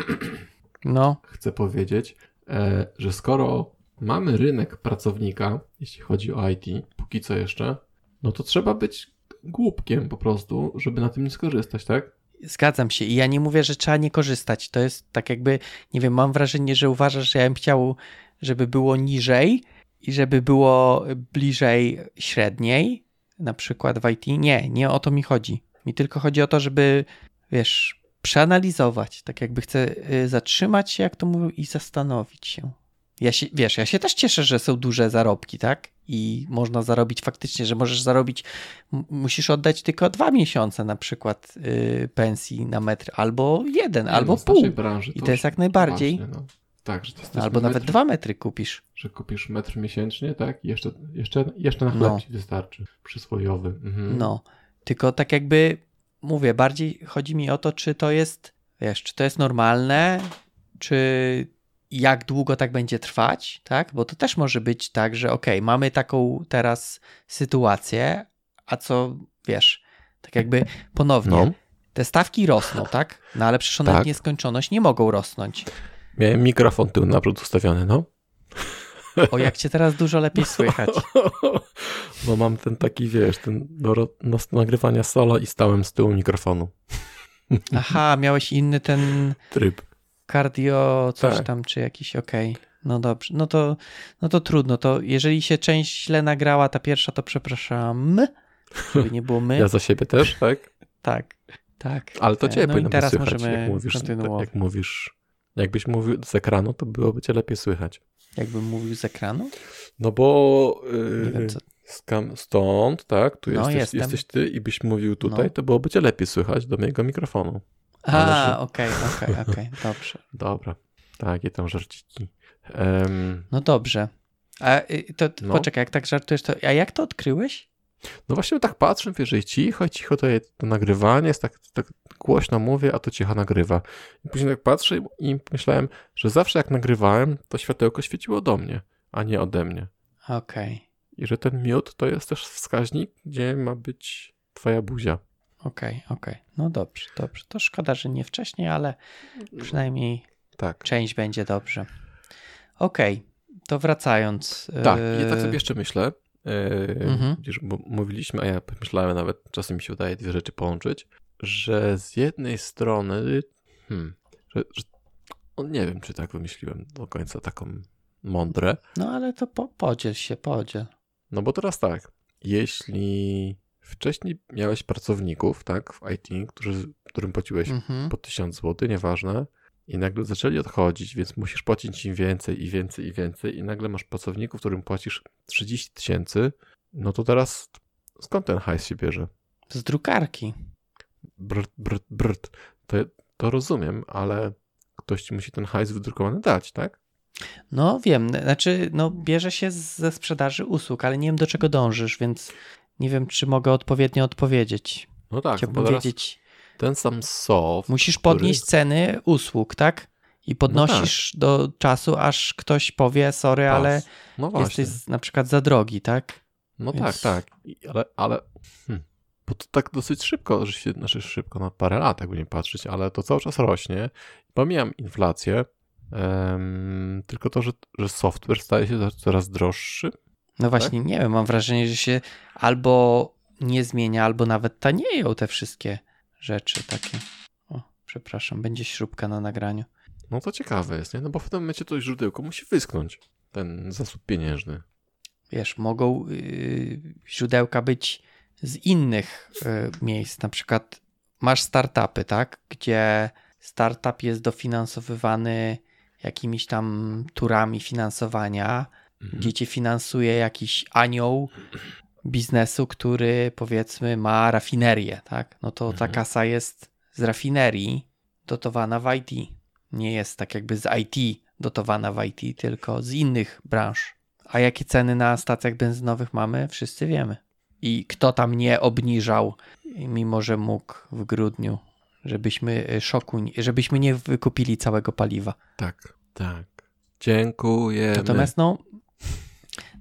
No, Chcę powiedzieć, e, że skoro mamy rynek pracownika, jeśli chodzi o IT, póki co jeszcze, no to trzeba być głupkiem po prostu, żeby na tym nie skorzystać, tak? zgadzam się. I ja nie mówię, że trzeba nie korzystać. To jest tak jakby, nie wiem, mam wrażenie, że uważasz, że ja bym chciał, żeby było niżej i żeby było bliżej średniej, na przykład w IT. Nie, nie o to mi chodzi. Mi tylko chodzi o to, żeby, wiesz, przeanalizować. Tak jakby chcę y, zatrzymać się, jak to mówią, i zastanowić się. Ja się, wiesz, ja się też cieszę, że są duże zarobki, tak? I można zarobić faktycznie, że możesz zarobić, musisz oddać tylko dwa miesiące na przykład y, pensji na metr, albo jeden, Nie, albo no, pół. Branży I to jest jak najbardziej. Właśnie, no. Tak, że to Albo nawet metr, dwa metry kupisz. Że kupisz metr miesięcznie, tak? I jeszcze, jeszcze, jeszcze na chleb No. ci wystarczy. Przysłowiowy. Mhm. No, tylko tak jakby mówię, bardziej chodzi mi o to, czy to jest, wiesz, czy to jest normalne, czy jak długo tak będzie trwać, tak? Bo to też może być tak, że okej, mamy taką teraz sytuację, a co, wiesz, tak jakby ponownie, No. te stawki rosną, tak? No ale przecież one Tak. w nieskończoność nie mogą rosnąć. Miałem mikrofon tył naprzód ustawiony, no. O, jak cię teraz dużo lepiej słychać. Bo mam ten taki, wiesz, ten do ro- no, nagrywania solo i stałem z tyłu mikrofonu. Aha, miałeś inny ten Tryb. Cardio, coś Tak. tam, czy jakiś, okej. No dobrze, no to, no to trudno. To jeżeli się część źle nagrała, ta pierwsza, to przepraszam. Żeby nie było my. Ja za siebie też, tak? Tak, tak. Ale to ciebie No powinno teraz słychać, możemy jak mówisz, kontynuować. jak mówisz. Jakbyś mówił z ekranu, to byłoby cię lepiej słychać. Jakbym mówił z ekranu? No bo wiem, yy, co. skam, stąd, tak? Tu No, jesteś, jesteś ty i byś mówił tutaj, No. to byłoby cię lepiej słychać do mojego mikrofonu. A, okej, okej, okej, dobrze. Dobra. Takie tam żarciki. Em, No dobrze. A y, to No. poczekaj, jak tak żartujesz, to a jak to odkryłeś? No właśnie tak patrzę, wiesz, że cicho, cicho to, jest, to nagrywanie jest tak, tak głośno mówię, a to cicho nagrywa. I później tak patrzę i myślałem, że zawsze jak nagrywałem, to światełko świeciło do mnie, a nie ode mnie. Okej. Okay. I że ten miód to jest też wskaźnik, gdzie ma być twoja buzia. Okej, okay, okej. Okay. No dobrze, dobrze. To szkoda, że nie wcześniej, ale przynajmniej tak. część będzie dobrze. Okej, okay, to wracając. Tak, ja tak sobie jeszcze myślę, yy, mhm. mówiliśmy, a ja myślałem nawet, czasem mi się udaje dwie rzeczy połączyć, że z jednej strony, hmm, że, że on nie wiem, czy tak wymyśliłem do końca taką mądre. No ale to po, podziel się, podziel. No bo teraz tak, jeśli wcześniej miałeś pracowników, tak, w IT, którzy, którym płaciłeś mhm. po 1000 zł, nieważne, i nagle zaczęli odchodzić, więc musisz płacić im więcej i więcej i więcej i nagle masz pracowników, którym płacisz 30 tysięcy, no to teraz skąd ten hajs się bierze? Z drukarki. Brd, brd, brd. To, to rozumiem, ale ktoś ci musi ten hajs wydrukowany dać, tak? No wiem, znaczy no bierze się ze sprzedaży usług, ale nie wiem do czego dążysz, więc nie wiem czy mogę odpowiednio odpowiedzieć. No tak, Chciałbym powiedzieć ten sam soft. Musisz podnieść który... ceny usług, tak? I podnosisz no tak. do czasu, aż ktoś powie, sorry, Pas. ale no jesteś na przykład za drogi, tak? No Więc... tak, tak. Ale, ale hmm. bo to tak dosyć szybko, że się, znaczy szybko, na parę lat, jakby nie patrzeć, ale to cały czas rośnie. Pomijam inflację, um, tylko to, że, że software staje się coraz droższy. No właśnie, tak? nie wiem, mam wrażenie, że się albo nie zmienia, albo nawet tanieją te wszystkie rzeczy takie. O, przepraszam, będzie śrubka na nagraniu. No to ciekawe jest, nie? No bo w tym momencie to źródełko musi wyschnąć, ten zasób pieniężny. Wiesz, mogą yy, źródełka być z innych yy, miejsc, na przykład masz startupy, tak? Gdzie startup jest dofinansowywany jakimiś tam turami finansowania, mhm. gdzie cię finansuje jakiś anioł biznesu, który powiedzmy ma rafinerię, tak? No to mhm. ta kasa jest z rafinerii dotowana w IT. Nie jest tak jakby z IT dotowana w IT, tylko z innych branż. A jakie ceny na stacjach benzynowych mamy, wszyscy wiemy. I kto tam nie obniżał, mimo że mógł w grudniu, żebyśmy y, szoku, żebyśmy nie wykupili całego paliwa. Tak, tak. Dziękuję. Natomiast no,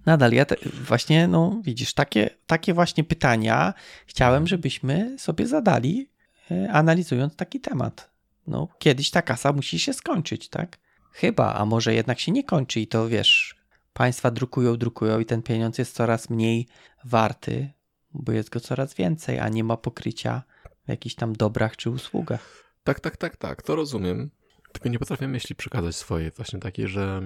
nadal ja te, właśnie, no widzisz, takie, takie właśnie pytania chciałem, żebyśmy sobie zadali, e, analizując taki temat. No, kiedyś ta kasa musi się skończyć, tak? Chyba, a może jednak się nie kończy i to wiesz, państwa drukują, drukują i ten pieniądz jest coraz mniej warty, bo jest go coraz więcej, a nie ma pokrycia w jakichś tam dobrach czy usługach. Tak, tak, tak, tak, to rozumiem. Tylko nie potrafię myśli przekazać swoje, właśnie takie, że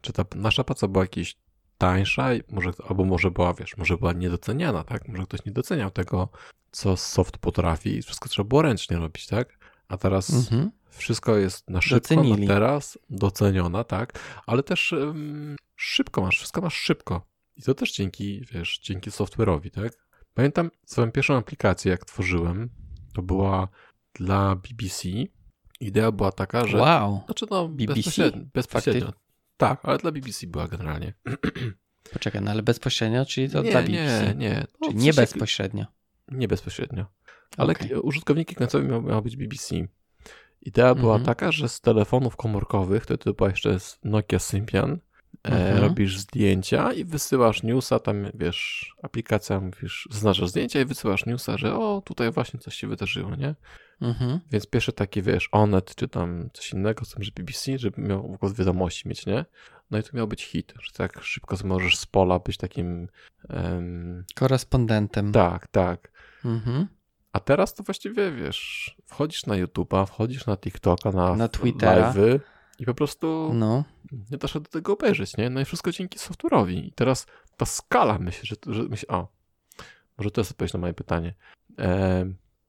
czy ta nasza praca była jakieś tańsza, może, albo może była, wiesz, może była niedoceniana, tak? Może ktoś nie doceniał tego, co soft potrafi i wszystko trzeba było ręcznie robić, tak? A teraz mhm. wszystko jest na szybko, Docenili. na teraz, doceniona, tak? Ale też um, szybko masz, wszystko masz szybko. I to też dzięki, wiesz, dzięki software'owi, tak? Pamiętam swoją pierwszą aplikację, jak tworzyłem, to była dla BBC Idea była taka, że. Wow. Znaczy, no, BBC? bezpośrednio. bezpośrednio. Tak, ale dla BBC była generalnie. Poczekaj, no ale bezpośrednio, czyli to nie, dla BBC? Nie, nie. No, czyli nie bezpośrednio. Nie bezpośrednio. Ale okay. użytkownikiem końcowym miał, miał być BBC. Idea była mm -hmm. taka, że z telefonów komórkowych, wtedy to była jeszcze Nokia Symbian, mhm. robisz zdjęcia i wysyłasz newsa, tam wiesz, aplikacja, mówisz, zaznaczasz zdjęcia i wysyłasz newsa, że o, tutaj właśnie coś się wydarzyło, nie? Mhm. Więc pierwsze takie, wiesz, Onet, czy tam coś innego, z tym, że BBC, żeby miał w ogóle wiadomości mieć, nie? No i to miał być hit, że tak szybko możesz z pola być takim... Um... Korespondentem. Tak, tak. Mhm. A teraz to właściwie, wiesz, wchodzisz na YouTube'a, wchodzisz na TikToka, na, na Twittera. Live'y i po prostu no. nie dasz do tego obejrzeć, nie? No i wszystko dzięki software'owi. I teraz ta skala, myślę, że, że myślę, o, może to jest odpowiedź na moje pytanie. E,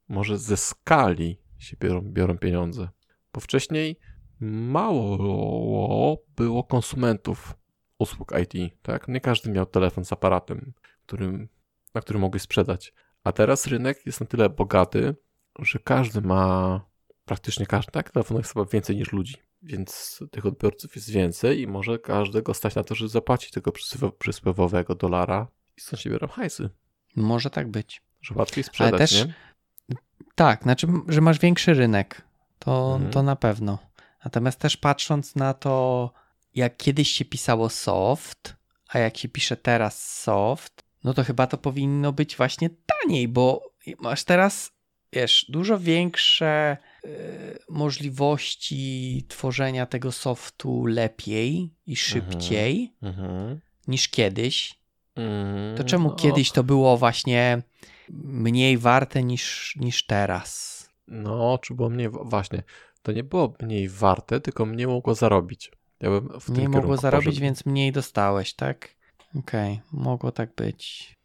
może ze skali się biorą, biorą pieniądze. Bo wcześniej mało było konsumentów usług IT, tak? Nie każdy miał telefon z aparatem, którym, na którym mogli sprzedać. A teraz rynek jest na tyle bogaty, że każdy ma, praktycznie każdy, tak? Telefon jest chyba więcej niż ludzi więc tych odbiorców jest więcej i może każdego stać na to, że zapłaci tego przysłowiowego dolara i stąd się biorą hajsy. Może tak być. Że łatwiej sprzedać, też- nie? Tak, znaczy, że masz większy rynek. To, Mhm. to na pewno. Natomiast też patrząc na to, jak kiedyś się pisało soft, a jak się pisze teraz soft, no to chyba to powinno być właśnie taniej, bo masz teraz, wiesz, dużo większe możliwości tworzenia tego softu lepiej i szybciej Mhm. niż kiedyś. Mm, To czemu no, kiedyś to było właśnie mniej warte niż, niż teraz? No, czy było mniej, właśnie, to nie było mniej warte, tylko mniej mogło zarobić. Ja bym w Mniej mogło zarobić, poszedł. więc mniej dostałeś, tak? Okej, mogło tak być.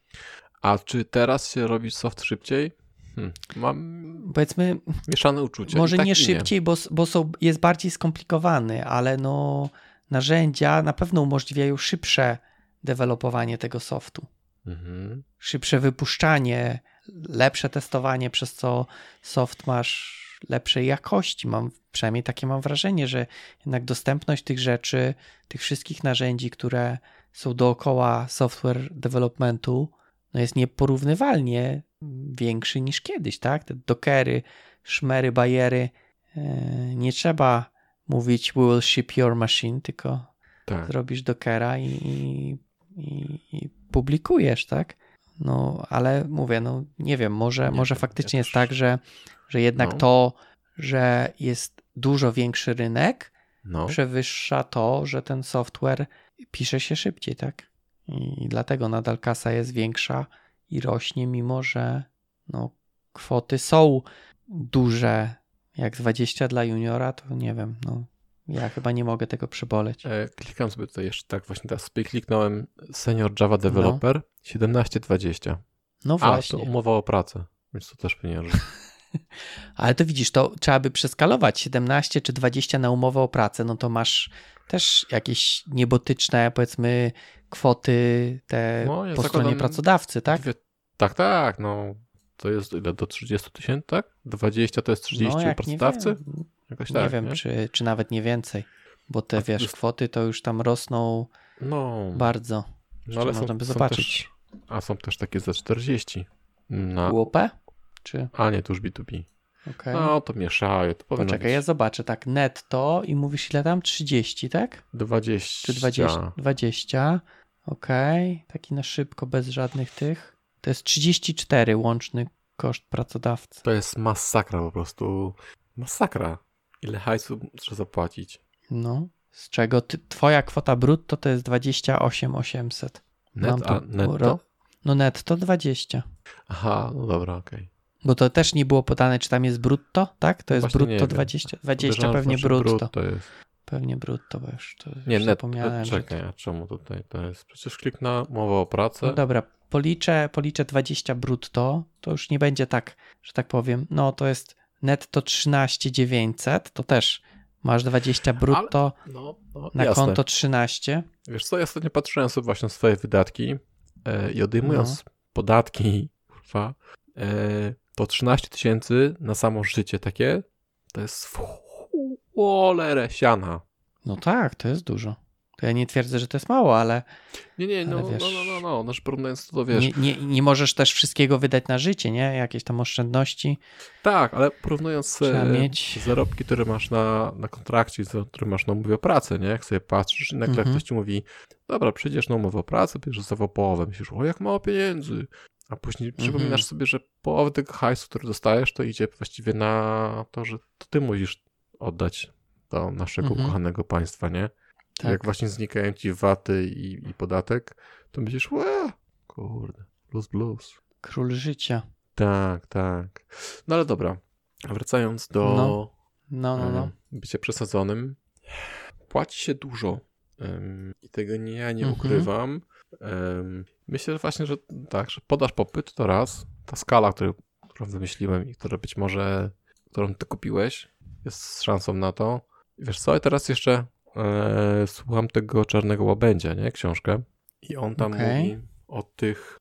A czy teraz się robi soft szybciej? Hmm. Mam Powiedzmy, mieszane uczucia. może tak nie szybciej, bo, bo są, jest bardziej skomplikowany, ale no narzędzia na pewno umożliwiają szybsze dewelopowanie tego softu. Mhm. Szybsze wypuszczanie, lepsze testowanie, przez co soft masz lepszej jakości. Mam, przynajmniej takie mam wrażenie, że jednak dostępność tych rzeczy, tych wszystkich narzędzi, które są dookoła software developmentu, no jest nieporównywalnie większy niż kiedyś, tak? Te dokery, szmery, bajery, e, nie trzeba mówić we will ship your machine, tylko Tak. zrobisz dokera i, i, i, publikujesz, tak? No, ale mówię, no nie wiem, może, Nie może faktycznie jest tak, że, że jednak No. to, że jest dużo większy rynek, No. przewyższa to, że ten software pisze się szybciej, tak? I dlatego nadal kasa jest większa i rośnie, mimo że no, kwoty są duże. Jak 20 dla juniora, to nie wiem, no ja chyba nie mogę tego przeboleć. E, klikam sobie tutaj jeszcze tak właśnie teraz sobie kliknąłem senior Java developer 1720. No A, to właśnie. umowa o pracę, więc to też pieniądze. Ale to widzisz, to trzeba by przeskalować 17 czy 20 na umowę o pracę, no to masz też jakieś niebotyczne, powiedzmy, kwoty te No, ja po stronie pracodawcy, tak? Tak, tak, no. To jest ile? Do 30 tysięcy, tak? 20 to jest 30 no, pracodawcy? Nie wiem, Jakoś nie tak, wiem nie? Czy, czy nawet nie więcej, bo te, A wiesz, jest- kwoty to już tam rosną No, bardzo. no ale można są, by zobaczyć. Też, a są też takie za 40. Na, UOP? Czy? a nie, to już B2B. Okej. No, to mieszają. To powinno Poczekaj, być ja zobaczę, tak, netto i mówisz ile tam? 30, tak? 20. Czy 20? 20. Okej, taki na szybko, bez żadnych tych. To jest 34 łączny koszt pracodawcy. To jest masakra po prostu. Masakra. Ile hajsu trzeba zapłacić? No, z czego ty, twoja kwota brutto to jest 28 800. Net, Mam a tu netto? ro- No netto 20. Aha, no dobra, okej. Bo to też nie było podane, czy tam jest brutto, tak? To jest Właśnie nie brutto wiem. 20. 20 Podejrzewam, że pewnie brutto. brutto jest. Pewnie brutto, bo już to Nie, już net. zapomniałem. to- Czekaj, a czemu tutaj to jest? Przecież klik na umowę o pracę. No dobra, policzę, policzę 20 brutto, to już nie będzie tak, że tak powiem, no to jest netto 13 900, to też masz 20 brutto, No, no na jasne. konto 13. Wiesz co, ja ostatnio patrzyłem sobie właśnie na swoje wydatki e, i odejmując No. podatki, kurwa, e, to 13 tysięcy na samo życie takie, to jest w cholerę siana. No tak, to jest dużo. To ja nie twierdzę, że to jest mało, ale Nie, nie, no, Ale no, wiesz- no, no, no, no, że porównując to, to wiesz, nie, nie, nie możesz też wszystkiego wydać na życie, nie? Jakieś tam oszczędności tak, ale porównując e, mieć. zarobki, które masz na, na kontrakcie, które masz na umowie o pracę, nie? Jak sobie patrzysz i nagle Mhm. ktoś ci mówi, dobra, przyjdziesz na umowę o pracę, bierzesz za połowę, myślisz, o jak mało pieniędzy, a później Mhm. przypominasz sobie, że połowę tego hajsu, który dostajesz, to idzie właściwie na to, że to ty musisz oddać do naszego Mhm. ukochanego państwa, nie? Tak. Jak właśnie znikają ci waty i, i podatek, to myślisz, łe, kurde, plus plus. Król życia. Tak, tak. No ale dobra, wracając do No. No, no, no. bycia przesadzonym, płaci się dużo em, i tego nie, ja nie Mhm. ukrywam. Em, myślę że właśnie, że tak, że podasz popyt to raz, ta skala, którą, wymyśliłem i która być może, którą ty kupiłeś, jest szansą na to. Wiesz co, i teraz jeszcze e, słucham tego Czarnego Łabędzia, nie, książkę i on tam Okej. mówi o tych,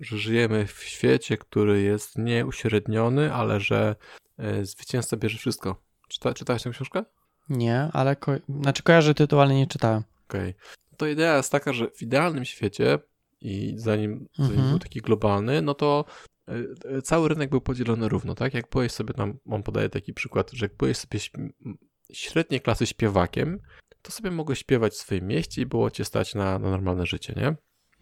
że żyjemy w świecie, który jest nieuśredniony, ale że e, zwycięzca bierze wszystko. Czyta, czytałeś tę książkę? Nie, ale ko- znaczy kojarzę tytuł, ale nie czytałem. Okej. To idea jest taka, że w idealnym świecie i zanim, zanim Mhm. był taki globalny, no to e, cały rynek był podzielony równo, tak? Jak byłeś sobie tam, on podaje taki przykład, że jak byłeś sobie średniej klasy śpiewakiem, to sobie mogłeś śpiewać w swoim mieście i było cię stać na, na normalne życie, nie?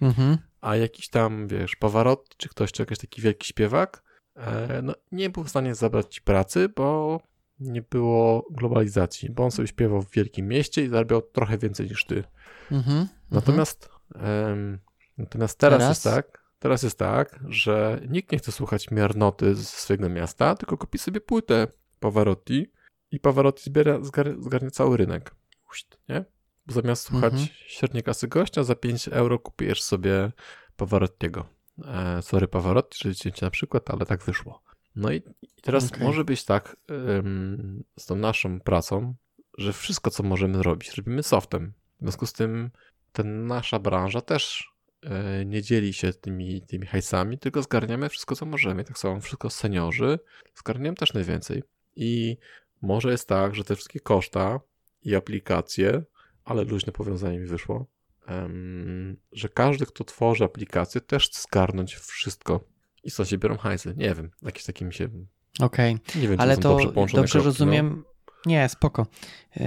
Mhm. A jakiś tam, wiesz, Pavarotti, czy ktoś, czy jakiś taki wielki śpiewak, e, no nie był w stanie zabrać ci pracy, bo nie było globalizacji, bo on sobie śpiewał w wielkim mieście i zarabiał trochę więcej niż ty. Mhm. Natomiast, em, natomiast teraz, Teraz? jest tak, teraz jest tak, że nikt nie chce słuchać miernoty z swojego miasta, tylko kupi sobie płytę Pavarotti i Pavarotti zbiera, zgar, zgarnie cały rynek. Uść, Nie? Bo zamiast słuchać Mhm. średniej klasy gościa, za 5 euro kupujesz sobie Pavarottiego. E, sorry Pavarotti, że cię na przykład, ale tak wyszło. No i, i teraz Okej. może być tak em, z tą naszą pracą, że wszystko, co możemy robić, robimy softem. W związku z tym ta nasza branża też e, nie dzieli się tymi, tymi hajsami, tylko zgarniamy wszystko, co możemy. Tak samo wszystko seniorzy zgarniamy też najwięcej. I może jest tak, że te wszystkie koszta i aplikacje, ale luźne powiązanie mi wyszło, że każdy, kto tworzy aplikację, też chce zgarnąć wszystko. I co się biorą hajsy? Nie wiem. Jakieś takie mi się... Okej. Wiem, Ale to dobrze dobrze, no. rozumiem. Nie, spoko. Yy,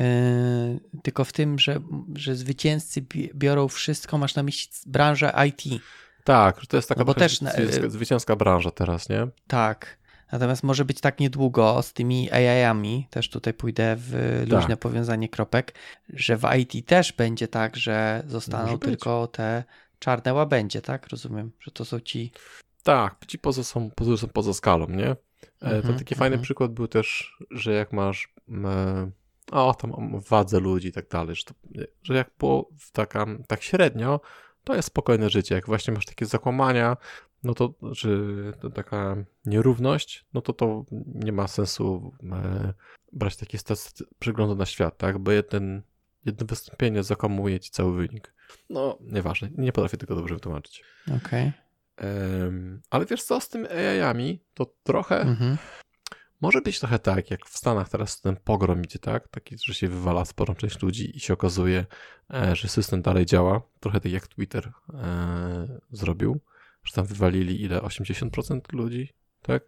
tylko w tym, że, że zwycięzcy bi- biorą wszystko, masz na myśli branżę IT. Tak, to jest taka No bo też zwycięska branża teraz, nie? Tak. Natomiast może być tak niedługo z tymi AI-ami, też tutaj pójdę w luźne Tak. powiązanie kropek, że w IT też będzie tak, że zostaną Może być. tylko te czarne łabędzie, tak? Rozumiem, że to są ci. Tak, ci poza są, poza, są poza skalą, nie? E, to Mhm, taki fajny mhm. przykład był też, że jak masz e, o tam wadze ludzi i tak dalej, że, to, że jak w taka, tak średnio, to jest spokojne życie. Jak właśnie masz takie zakłamania, no to, czy to taka nierówność, no to to nie ma sensu e, brać takiej staty- przeglądu na świat, tak? Bo jeden, jedno wystąpienie zakłamuje ci cały wynik. No, nieważne, nie potrafię tego dobrze wytłumaczyć. Okej. Em, ale wiesz co, z tymi AI-ami to trochę, Mhm. może być trochę tak, jak w Stanach teraz ten pogrom idzie, tak? Taki, że się wywala sporą część ludzi i się okazuje, e, że system dalej działa. Trochę tak jak Twitter e, zrobił, że tam wywalili ile? 80% ludzi, tak?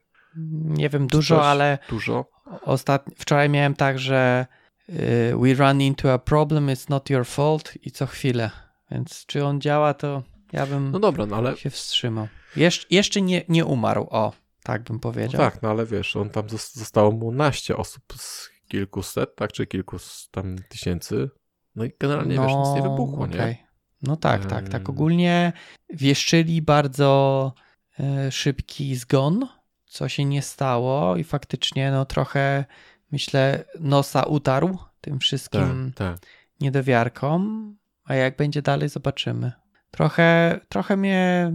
Nie wiem dużo, Coś ale Dużo. ostatni, wczoraj miałem tak, że y, we run into a problem, it's not your fault i co chwilę. Więc czy on działa, to ja bym No dobra, no ale się wstrzymał. Jesz, jeszcze nie, nie umarł, o, tak bym no powiedział. tak, no ale wiesz, on tam zos- zostało mu naście osób z kilkuset, tak? Czy kilku tam tysięcy. No i generalnie wiesz, nic nie wybuchło, nie? No tak, tak, tak. Ogólnie wieszczyli bardzo e, szybki zgon, co się nie stało i faktycznie no trochę myślę nosa utarł tym wszystkim Tak, tak. niedowiarkom, a jak będzie dalej zobaczymy. Trochę, trochę mnie,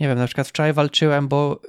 nie wiem, na przykład wczoraj walczyłem, bo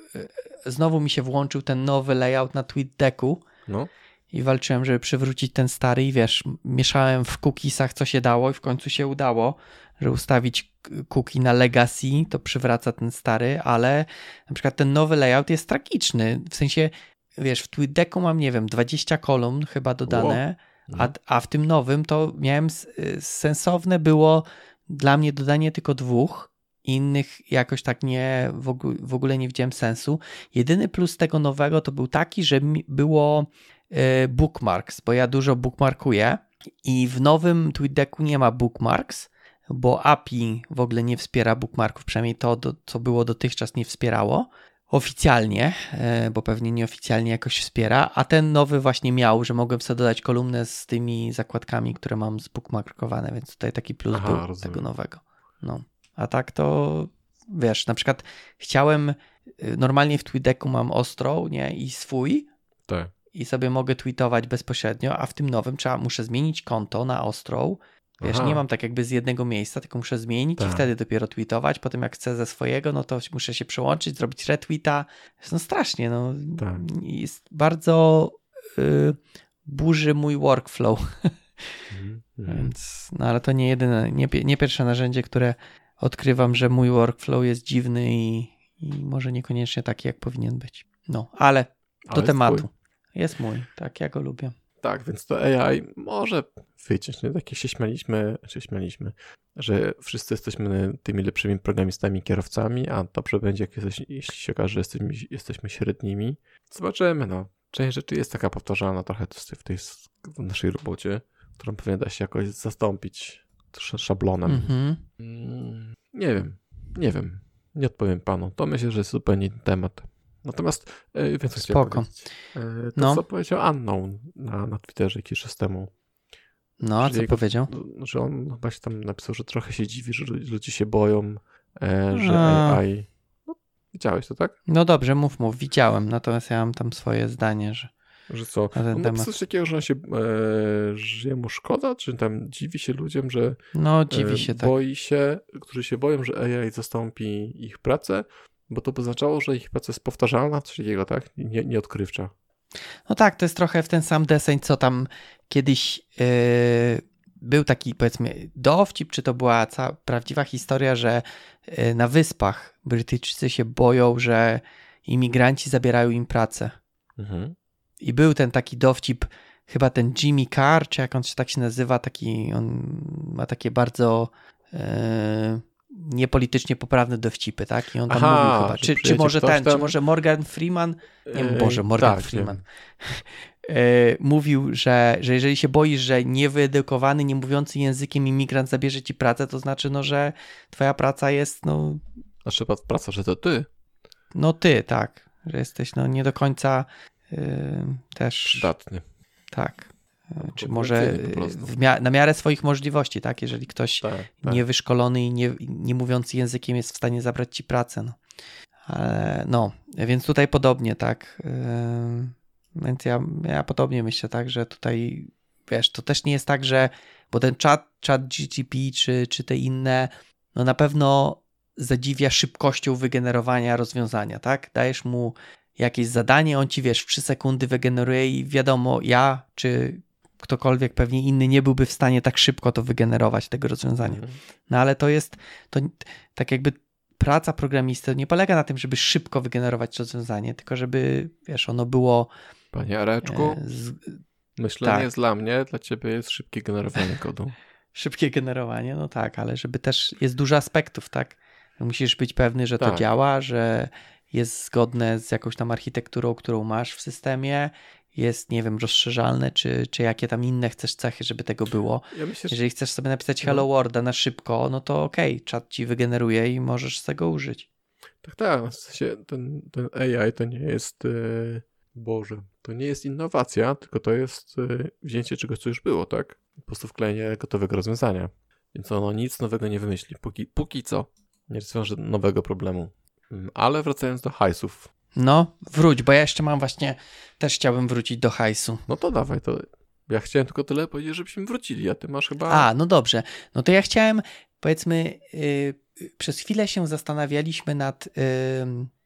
e, znowu mi się włączył ten nowy layout na TweetDecku No, i walczyłem, żeby przywrócić ten stary i wiesz, mieszałem w cookiesach co się dało i w końcu się udało, że ustawić cookie na legacy, to przywraca ten stary, ale na przykład ten nowy layout jest tragiczny, w sensie wiesz, w TweetDecku mam, nie wiem, 20 kolumn chyba dodane, a, Mhm. a w tym nowym to miałem y, sensowne było dla mnie dodanie tylko dwóch, innych jakoś tak nie, w ogóle, nie widziałem sensu. Jedyny plus tego nowego to był taki, że mi było y, bookmarks, bo ja dużo bookmarkuję i w nowym TweetDecku nie ma bookmarks, bo API w ogóle nie wspiera bookmarków, przynajmniej to, do, co było dotychczas nie wspierało oficjalnie, e, bo pewnie nieoficjalnie jakoś wspiera, a ten nowy właśnie miał, że mogłem sobie dodać kolumnę z tymi zakładkami, które mam zbookmarkowane, więc tutaj taki plus Aha, był rozumiem. tego nowego. No. A tak to wiesz, na przykład chciałem, y, normalnie w TweetDecku mam ostrą, nie, i swój tak. i sobie mogę tweetować bezpośrednio, a w tym nowym trzeba, muszę zmienić konto na ostrą, Wiesz, Aha. nie mam tak jakby z jednego miejsca, tylko muszę zmienić i Tak. wtedy dopiero tweetować. Potem jak chcę ze swojego, no to muszę się przełączyć, zrobić retweeta. No strasznie, no. Tak. Jest bardzo y, burzy mój workflow. Mhm. Mhm. Więc, no ale to nie jedyne, nie, nie pierwsze narzędzie, które odkrywam, że mój workflow jest dziwny i, i może niekoniecznie taki, jak powinien być. No, ale do Ale jest tematu. twój. Jest mój, tak, ja go lubię. Tak, więc to AI może wyciąć. Nie? Takie się śmialiśmy, się śmialiśmy, że wszyscy jesteśmy tymi lepszymi programistami, kierowcami, a dobrze będzie, jak jesteś, jeśli się okaże, że jesteśmy, jesteśmy średnimi. Zobaczymy, no. Część rzeczy jest taka powtarzalna trochę w tej w naszej robocie, którą pewnie da się jakoś zastąpić szablonem. Mhm. Mm, nie wiem, nie wiem. Nie odpowiem panu. To myślę, że jest zupełnie inny temat. Natomiast e, więcej Spoko. E, to, no. co powiedział Unknown na, na Twitterze jakiś czas temu. No, a co jego, powiedział? Że on chyba się tam napisał, że trochę się dziwi, że ludzie się boją, e, że a. AI... No, widziałeś to, tak? No dobrze, mów, mów. Widziałem, natomiast ja mam tam swoje zdanie, że... Że co? Na on temat. coś takiego, że on się, e, że mu szkoda, czy tam dziwi się ludziom, że no, dziwi e, się, tak. boi się, którzy się boją, że AI zastąpi ich pracę, bo to by oznaczało, że ich praca jest powtarzalna, coś takiego, tak? Nie, nieodkrywcza. No tak, to jest trochę w ten sam deseń, co tam kiedyś yy, był taki, powiedzmy, dowcip, czy to była cała prawdziwa historia, że yy, na wyspach Brytyjczycy się boją, że imigranci zabierają im pracę. Mhm. I był ten taki dowcip, chyba ten Jimmy Carr, czy jak on się tak się nazywa, taki, on ma takie bardzo e, niepolitycznie poprawne dowcipy, tak? I on tam Aha, mówił chyba, czy, czy może ten, tam... czy może Morgan Freeman, nie wiem, Boże, Morgan tak, Freeman, e, mówił, że, że jeżeli się boisz, że niewyedukowany, nie mówiący językiem imigrant zabierze ci pracę, to znaczy, no, że twoja praca jest, no... Znaczy praca, że to ty. No ty, tak, że jesteś, no, nie do końca też. Przydatny. Tak. No, Czy może mia na miarę swoich możliwości, tak? Jeżeli ktoś tak, tak. niewyszkolony i nie, nie mówiący językiem jest w stanie zabrać ci pracę. No. Ale, no, więc tutaj podobnie, tak. Więc ja, ja podobnie myślę, tak, że tutaj wiesz, to też nie jest tak, że bo ten chat, chat GTP czy, czy te inne, no na pewno zadziwia szybkością wygenerowania rozwiązania, tak? Dajesz mu jakieś zadanie, on ci wiesz, w 3 sekundy wygeneruje i wiadomo, ja czy ktokolwiek pewnie inny nie byłby w stanie tak szybko to wygenerować, tego rozwiązania. Mhm. No ale to jest, to tak jakby praca programisty nie polega na tym, żeby szybko wygenerować rozwiązanie, tylko żeby, wiesz, ono było... Panie Areczku, e, z... myślenie tak. jest dla mnie, dla ciebie jest szybkie generowanie kodu. szybkie generowanie, no tak, ale żeby też, jest dużo aspektów, tak? Musisz być pewny, że tak. to działa, że jest zgodne z jakąś tam architekturą, którą masz w systemie, jest, nie wiem, rozszerzalne, czy, czy jakie tam inne chcesz cechy, żeby tego było. Ja myślę, Jeżeli chcesz sobie napisać Hello no. Worlda na szybko, no to okej, okay, czat ci wygeneruje i możesz z tego użyć. Tak, tak. W sensie ten, ten AI to nie jest, yy, Boże, to nie jest innowacja, tylko to jest yy, wzięcie czegoś, co już było, tak? Po prostu wklejenie gotowego rozwiązania. Więc ono nic nowego nie wymyśli. Póki, póki co nie rozwiąże nowego problemu. Mm, ale wracając do hajsów. No, wróć, bo ja jeszcze mam właśnie, też chciałbym wrócić do hajsu. No to dawaj, to ja chciałem tylko tyle powiedzieć, żebyśmy wrócili, a ty masz chyba... A, no dobrze. No to ja chciałem, powiedzmy, yy, przez chwilę się zastanawialiśmy nad, yy,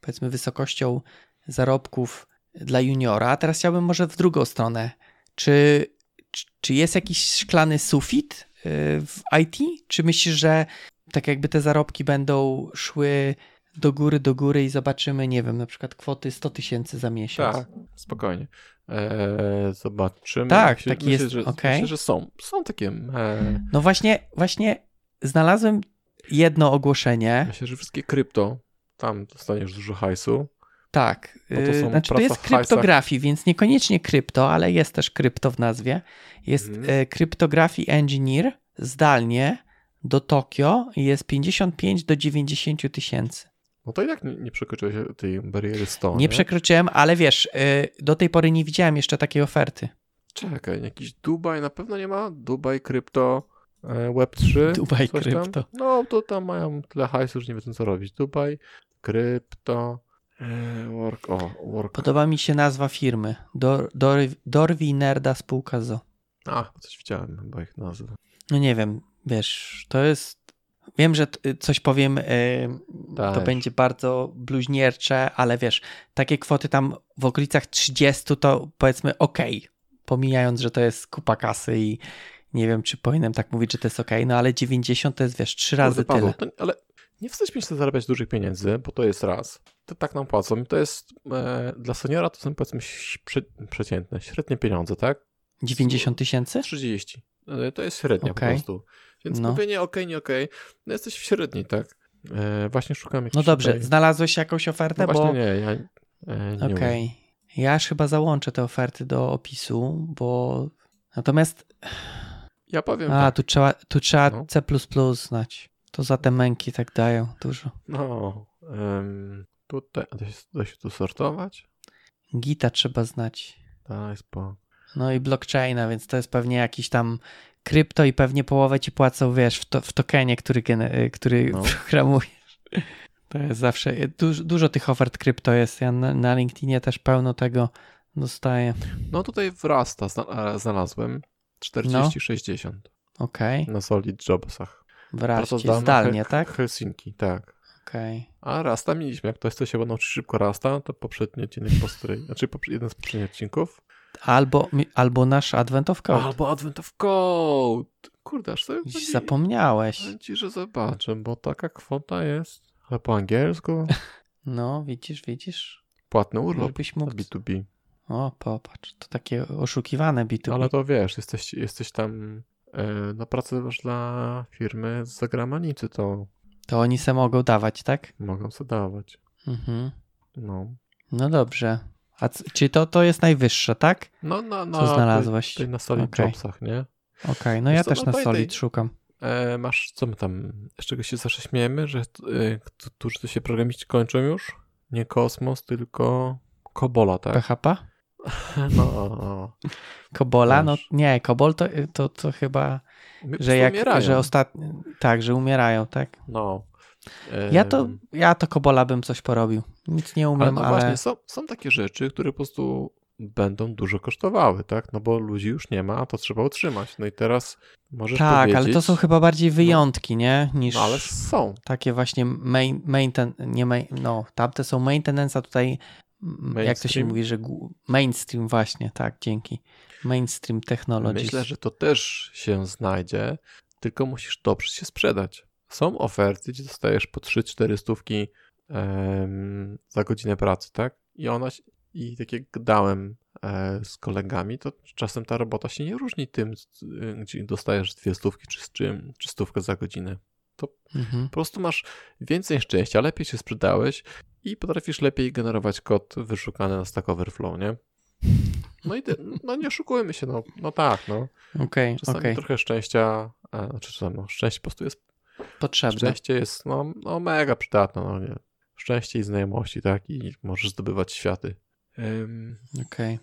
powiedzmy, wysokością zarobków dla juniora, a teraz chciałbym może w drugą stronę. Czy, czy, czy jest jakiś szklany sufit yy, w IT? Czy myślisz, że tak jakby te zarobki będą szły do góry, do góry i zobaczymy, nie wiem, na przykład kwoty 100 tysięcy za miesiąc. Tak, spokojnie. Eee, zobaczymy. Tak, myślę, taki myślę, jest, że, okay. myślę, że są, są takie... E... No właśnie, właśnie znalazłem jedno ogłoszenie. Myślę, że wszystkie krypto, tam dostaniesz dużo hajsu. Tak, to, znaczy to jest kryptografii, więc niekoniecznie krypto, ale jest też krypto w nazwie. Jest mhm. kryptografii engineer zdalnie do Tokio i jest 55 do 90 tysięcy. No to i tak nie, nie przekroczyłeś tej bariery 100. Nie, nie przekroczyłem, ale wiesz, y, do tej pory nie widziałem jeszcze takiej oferty. Czekaj, jakiś Dubaj na pewno nie ma? Dubaj krypto, e, Web3. Dubaj krypto. No to tam mają tyle hajsu, że nie wiedzą co robić. Dubaj, krypto, e, work, o, work. Podoba mi się nazwa firmy. Dor, Dor, Dorwi Nerda Spółka ZO. A, coś widziałem chyba ich nazwę. No nie wiem, wiesz, to jest Wiem, że coś powiem, to tak. będzie bardzo bluźniercze, ale wiesz, takie kwoty tam w okolicach 30 to powiedzmy ok, pomijając, że to jest kupa kasy i nie wiem, czy powinienem tak mówić, że to jest ok, no ale 90 to jest wiesz, trzy razy Paweł, tyle. To, ale nie wstydźmy się zarabiać dużych pieniędzy, bo to jest raz. To tak nam płacą i to jest e, dla seniora to są powiedzmy prze, przeciętne, średnie pieniądze, tak? 90 tysięcy? 30. E, To jest średnia Okej. po prostu. Więc No. mówię nie okej, nie okej. No jesteś w średniej, tak? E, właśnie szukam jakiejś No dobrze, tutaj- znalazłeś jakąś ofertę, No właśnie bo... nie, ja e, nie Okej. umiem. Ja aż chyba załączę te oferty do opisu, bo... Natomiast... Ja powiem A, tak. tu trzeba, tu trzeba No. C++ znać. To za te męki tak dają dużo. No, em, tutaj da się, da się tu sortować. Gita trzeba znać. Daj spoko. No i blockchaina, więc to jest pewnie jakiś tam krypto i pewnie połowę ci płacą, wiesz, w, to, w tokenie, który, gene- który No. programujesz. To jest zawsze, dużo, dużo tych ofert krypto jest. Ja na, na LinkedInie też pełno tego dostaję. No tutaj wrasta, zna, znalazłem 40-60 Okej, na Solid Jobsach. Pracozdalne zdalnie, tak? Helsinki, tak. Okej. A Rasta mieliśmy, jak ktoś chce się nauczyć szybko Rasta, to poprzedni odcinek po której, znaczy jeden z poprzednich odcinków. Albo, albo nasz Advent of Code. Albo Advent of Code. Kurde, aż sobie Dziś Zapomniałeś. ci, że zobaczę, bo taka kwota jest, ale po angielsku, No, widzisz, widzisz? płatny urlop Żebyś mógł... B2B. O, popatrz, to takie oszukiwane B2B. Ale to wiesz, jesteś, jesteś tam na pracę też dla firmy z zagranicy, to To oni se mogą dawać, tak? mogą sobie dawać. Mhm. No, No dobrze. A czy to, to jest najwyższe, tak? no na, na, Co znalazłeś? Tutaj na Solid Okej. Jobsach, nie? Okej, no Wiesz ja co, też no na pamiętaj- Solid szukam. E, masz, co my tam, z czego się zawsze śmiejemy, że e, którzy to się programiści kończą już? Nie Kosmos, tylko Kobola, tak? PHP? No, Kobola? No Wiesz. nie, Kobol to, to, to chyba, My że jak, umierają. że ostatnio, tak, że umierają, tak. No. Ja to, ja to Kobola bym coś porobił. Nic nie Ale umiem, no ale, właśnie, są, są takie rzeczy, które po prostu będą dużo kosztowały, tak? No bo ludzi już nie ma, a to trzeba utrzymać. No i teraz możesz tak, powiedzieć... ale to są chyba bardziej wyjątki, nie? Niż No ale są. takie właśnie main, mainten, nie main, no, tamte są maintenance, a tutaj mm, jak to się Mainstream? mówi, że mainstream właśnie, tak, dzięki. Mainstream technologies. Myślę, że to też się znajdzie, tylko musisz dobrze się sprzedać. Są oferty, gdzie dostajesz po 3-4 stówki em, za godzinę pracy, tak? I ona, i tak jak dałem e, z kolegami, to czasem ta robota się nie różni tym, gdzie dostajesz dwie stówki czy, czy, czy stówkę za godzinę. Mhm. Po prostu masz więcej szczęścia, lepiej się sprzedałeś i potrafisz lepiej generować kod wyszukany na Stack Overflow, nie? No i no nie oszukujmy się, no, no tak, no. Okej, Czasami okej, trochę szczęścia, a, znaczy czasami, no, szczęście po prostu jest, potrzebne. szczęście jest, no, no mega przydatne, no nie. Szczęście i znajomości, tak? I możesz zdobywać światy. Ym, Okej.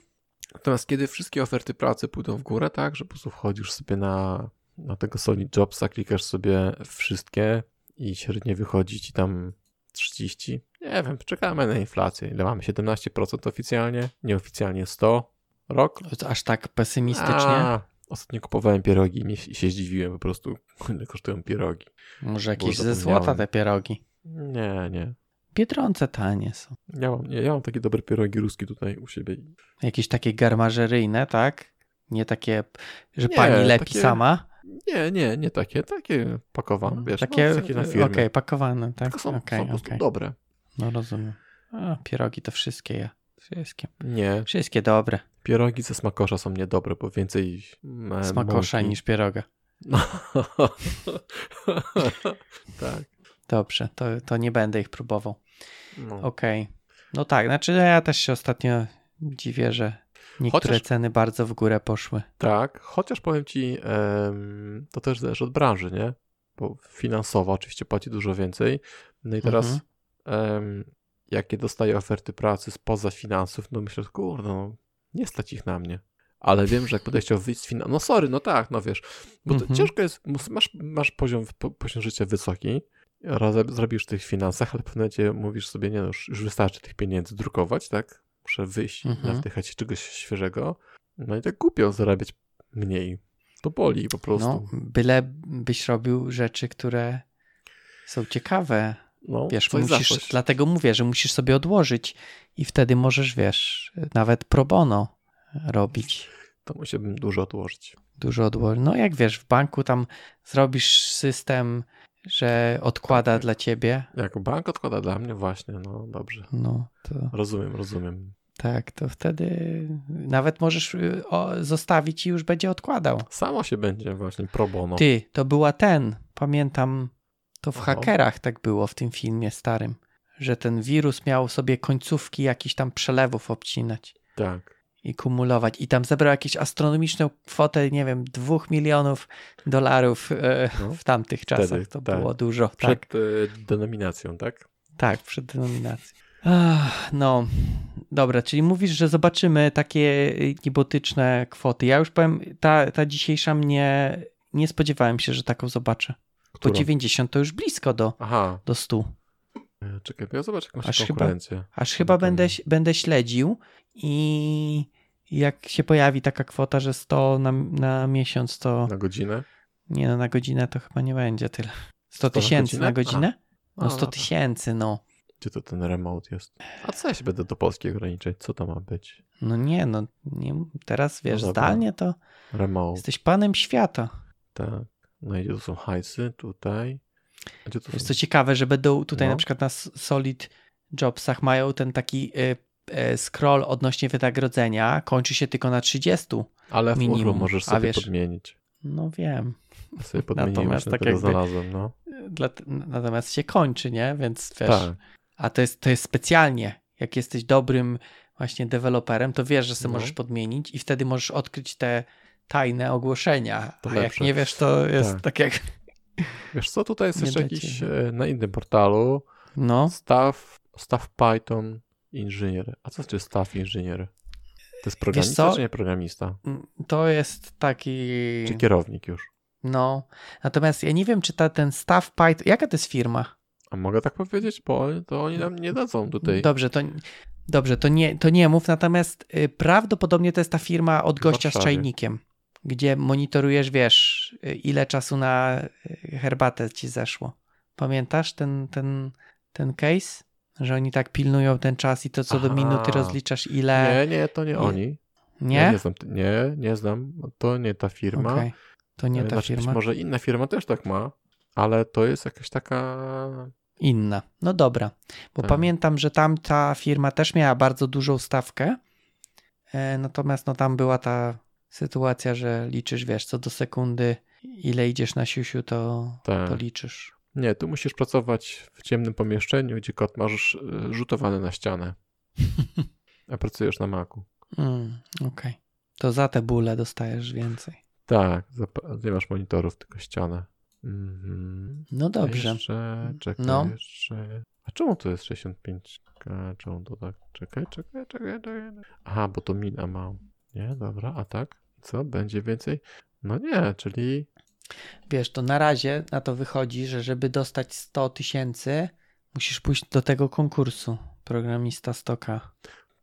Natomiast kiedy wszystkie oferty pracy pójdą w górę, tak, że po prostu wchodzisz sobie na, na tego Solid Jobsa, klikasz sobie wszystkie i średnie wychodzi ci tam 30. Nie wiem, czekamy na inflację. Ile mamy? 17% oficjalnie, nieoficjalnie 100. Rok? Aż tak pesymistycznie? A, ostatnio kupowałem pierogi i się zdziwiłem po prostu, ile kosztują pierogi. Może jakieś ze złota te pierogi. Nie, nie. Biedronce tanie są. Ja mam, nie, ja mam takie dobre pierogi ruskie tutaj u siebie. Jakieś takie garmażeryjne, tak? Nie takie, że Nie, pani lepi takie- sama. Nie, nie, nie takie, takie pakowane, wiesz, takie, no, takie na okej, firmę. pakowane, tak? Tylko są, Okej, są po prostu okej. dobre. No rozumiem. A, pierogi to wszystkie ja. Wszystkie. Nie, Wszystkie dobre. Pierogi ze smakosza są niedobre, bo więcej e, Smakosza mąki. niż pieroga. No. tak. Dobrze, to, to nie będę ich próbował. No. Okej. No tak, znaczy ja też się ostatnio dziwię, że niektóre Chociaż- ceny bardzo w górę poszły. Tak, chociaż powiem ci, to też zależy od branży, nie? Bo finansowo oczywiście płaci dużo więcej. No i teraz, Mhm. jakie dostaję oferty pracy spoza finansów, no myślę, kurde, no, nie stać ich na mnie. Ale wiem, że jak chciał wyjść z finansów, no sorry, no tak, no wiesz, bo to Mhm. ciężko jest, masz, masz poziom, po, poziom życia wysoki, zrobisz tych finansach, ale w pewnym momencie mówisz sobie, nie no, już, już wystarczy tych pieniędzy drukować, tak? Muszę wyjść i Mhm. nawdychać się czegoś świeżego. No i tak głupio zarabiać mniej. To boli po prostu. No, byle byś robił rzeczy, które są ciekawe. No, Wiesz, musisz, dlatego mówię, że musisz sobie odłożyć i wtedy możesz, wiesz, nawet pro bono robić. To musiałbym dużo odłożyć. Dużo odłożyć. No jak wiesz, w banku tam zrobisz system, że odkłada Tak. dla ciebie, Jak bank odkłada dla mnie, właśnie, no dobrze. no to Rozumiem, rozumiem. Tak, to wtedy nawet możesz y, zostawić i już będzie odkładał. Samo się będzie właśnie pro bono. Ty, to była ten, pamiętam, to w hakerach tak było w tym filmie starym, że ten wirus miał sobie końcówki jakichś tam przelewów obcinać Tak. i kumulować. I tam zebrał jakieś astronomiczną kwotę, nie wiem, dwóch milionów dolarów e, No. w tamtych czasach. Wtedy, to tak. było dużo. Przed Tak, denominacją, tak? tak, przed denominacją. Ach, no, dobra, czyli mówisz, że zobaczymy takie niebotyczne kwoty. Ja już powiem, ta, ta dzisiejsza mnie, nie spodziewałem się, że taką zobaczę. Bo Którą? 90 to już blisko do, Aha. do 100. E, Czekaj, bo ja zobaczę jakąś Aż chyba- konkurencję. Aż chyba No to będę, będę śledził i jak się pojawi taka kwota, że 100 na, na miesiąc, to Na godzinę? nie no, na godzinę to chyba nie będzie tyle. 100 na tysięcy na godzinę? A, No 100 dobra. tysięcy, no. Gdzie to ten remote jest? A co ja się będę do Polski ograniczać? Co to ma być? No nie, no nie, teraz wiesz, dobra. zdalnie to Remote, jesteś panem świata. tak. No i gdzie tu są hajsy? Tutaj. A Gdzie tu Jest są? co ciekawe, że będą tutaj No. na przykład na Solid Jobsach mają ten taki y, y, scroll odnośnie wynagrodzenia, kończy się tylko na 30. Ale w minimum. Urlu możesz sobie wiesz- podmienić. No wiem. Sobie Natomiast tak jakby- znalazłem, no. Dla, natomiast się kończy, nie? Więc wiesz. Tak. A to jest, to jest specjalnie. Jak jesteś dobrym właśnie deweloperem, to wiesz, że sobie No. możesz podmienić i wtedy możesz odkryć te tajne ogłoszenia. To A jak lepsze. nie wiesz, to jest Tak. tak, jak. Wiesz co, tutaj jest Nie jeszcze jakiś e, na innym portalu No, staff, staff Python inżynier. A co znaczy staff inżynier? To jest programista czy nie programista? to jest taki. Czy kierownik już? No. Natomiast ja nie wiem, czy ta, ten staff Python. Jaka to jest firma? A mogę tak powiedzieć? Bo oni- to oni nam nie dadzą tutaj. Dobrze, to. Dobrze, to nie, to nie mów, natomiast y, prawdopodobnie to jest ta firma od gościa z czajnikiem, gdzie monitorujesz, wiesz, ile czasu na y, herbatę ci zeszło. Pamiętasz ten, ten, ten case? Że oni tak pilnują ten czas i to co do Aha. minuty rozliczasz ile. Nie, nie, to nie, oni. Nie? Ja nie znam, nie, nie znam. To nie ta firma. Okej. To nie E, ta znaczy, firma. Być może inna firma też tak ma, ale to jest jakaś taka. Inna. No dobra, bo Tak. pamiętam, że tam ta firma też miała bardzo dużą stawkę, e, natomiast no tam była ta sytuacja, że liczysz, wiesz, co do sekundy, ile idziesz na siusiu, to, Tak. to liczysz. Nie, tu musisz pracować w ciemnym pomieszczeniu, gdzie kod masz e, rzutowany na ścianę. A pracujesz na Macu. Mm, Okej. To za te bóle dostajesz więcej. Tak, nie masz monitorów, tylko ścianę. Mhm. No A dobrze. Jeszcze, czekaj, No. jeszcze. A czemu to jest 65? A Czemu to tak? Czekaj, czekaj, czekaj, czekaj. Aha, bo to min amount. Nie, dobra, a tak? Co? Będzie więcej? No nie, czyli Wiesz, to na razie na to wychodzi, że żeby dostać 100 tysięcy, musisz pójść do tego konkursu programista stoka.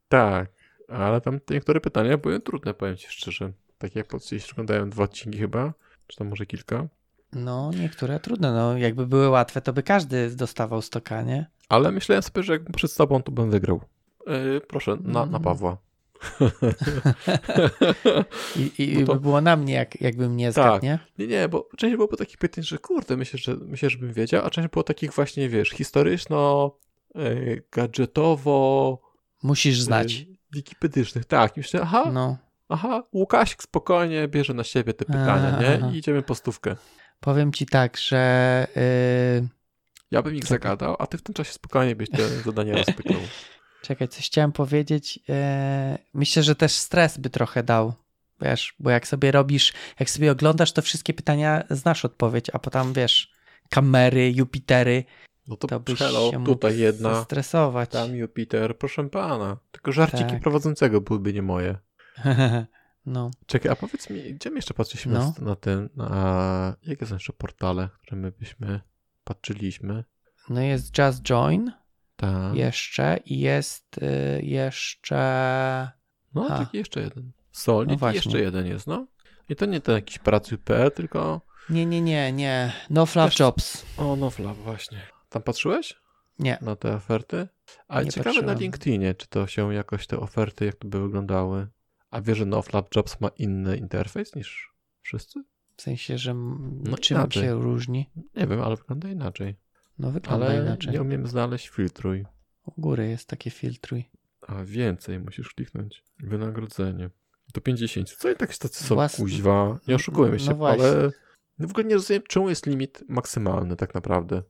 tak, ale tam niektóre pytania były trudne, powiem ci szczerze. Tak jak jeśli oglądałem dwa odcinki chyba, czy tam może kilka. No, niektóre trudne. No, jakby były łatwe, to by każdy dostawał stoka, nie? Ale myślałem sobie, że przed tobą, to bym wygrał. Yy, proszę, na, na Mhm. Pawła. I, i to- by było na mnie, jak, jakbym nie zgadł, Tak. nie? Nie, nie, bo część było takich pytań, że kurde, myślę, że myślę, żebym wiedział, a część było takich właśnie, wiesz, historyczno, yy, gadżetowo, Musisz znać. yy, wikipedycznych. Tak, i myślę, aha, No, aha, Łukasik spokojnie bierze na siebie te pytania, nie? aha. I idziemy po stówkę. powiem ci tak, że yy, Ja bym ich zagadał, a ty w tym czasie spokojnie byś te zadania rozpykał. Czekaj, coś chciałem powiedzieć. Yy, myślę, że też stres by trochę dał. Wiesz, bo jak sobie robisz, jak sobie oglądasz, to wszystkie pytania znasz odpowiedź, a potem wiesz, kamery, Jupitery, No to, to byś hello, się tutaj jedna, stresować. tam Jupiter, proszę pana. Tylko żarciki Tak. prowadzącego byłyby nie moje. no, Czekaj, a powiedz mi, gdzie my jeszcze patrzyliśmy No. na, ten, na, jakie są jeszcze portale, które my byśmy patrzyliśmy? no jest Just Join Tak. jeszcze i jest yy, jeszcze... No, A. taki jeszcze jeden. Solid No jeszcze jeden jest, no. I to nie ten jakiś pracuj.pl, tylko Nie, nie, nie, nie. No Fluff Też- Jobs. o, Noflab właśnie. Tam patrzyłeś Nie. na te oferty? A Nie ciekawe na patrzyłem. LinkedInie, czy to się jakoś te oferty, jak to by wyglądały. A wiesz, że Noflab Jobs ma inny interfejs niż wszyscy? W sensie, że No czym inaczej. się różni? Nie wiem, ale wygląda inaczej. No wygląda Ale inaczej. nie umiem znaleźć filtruj. U góry jest takie filtruj. A więcej musisz kliknąć. Wynagrodzenie. Do 50. Co i tak tacy są Włas- kuźwa? Nie oszukujmy się, No właśnie. ale w ogóle nie rozumiem, czemu jest limit maksymalny tak naprawdę.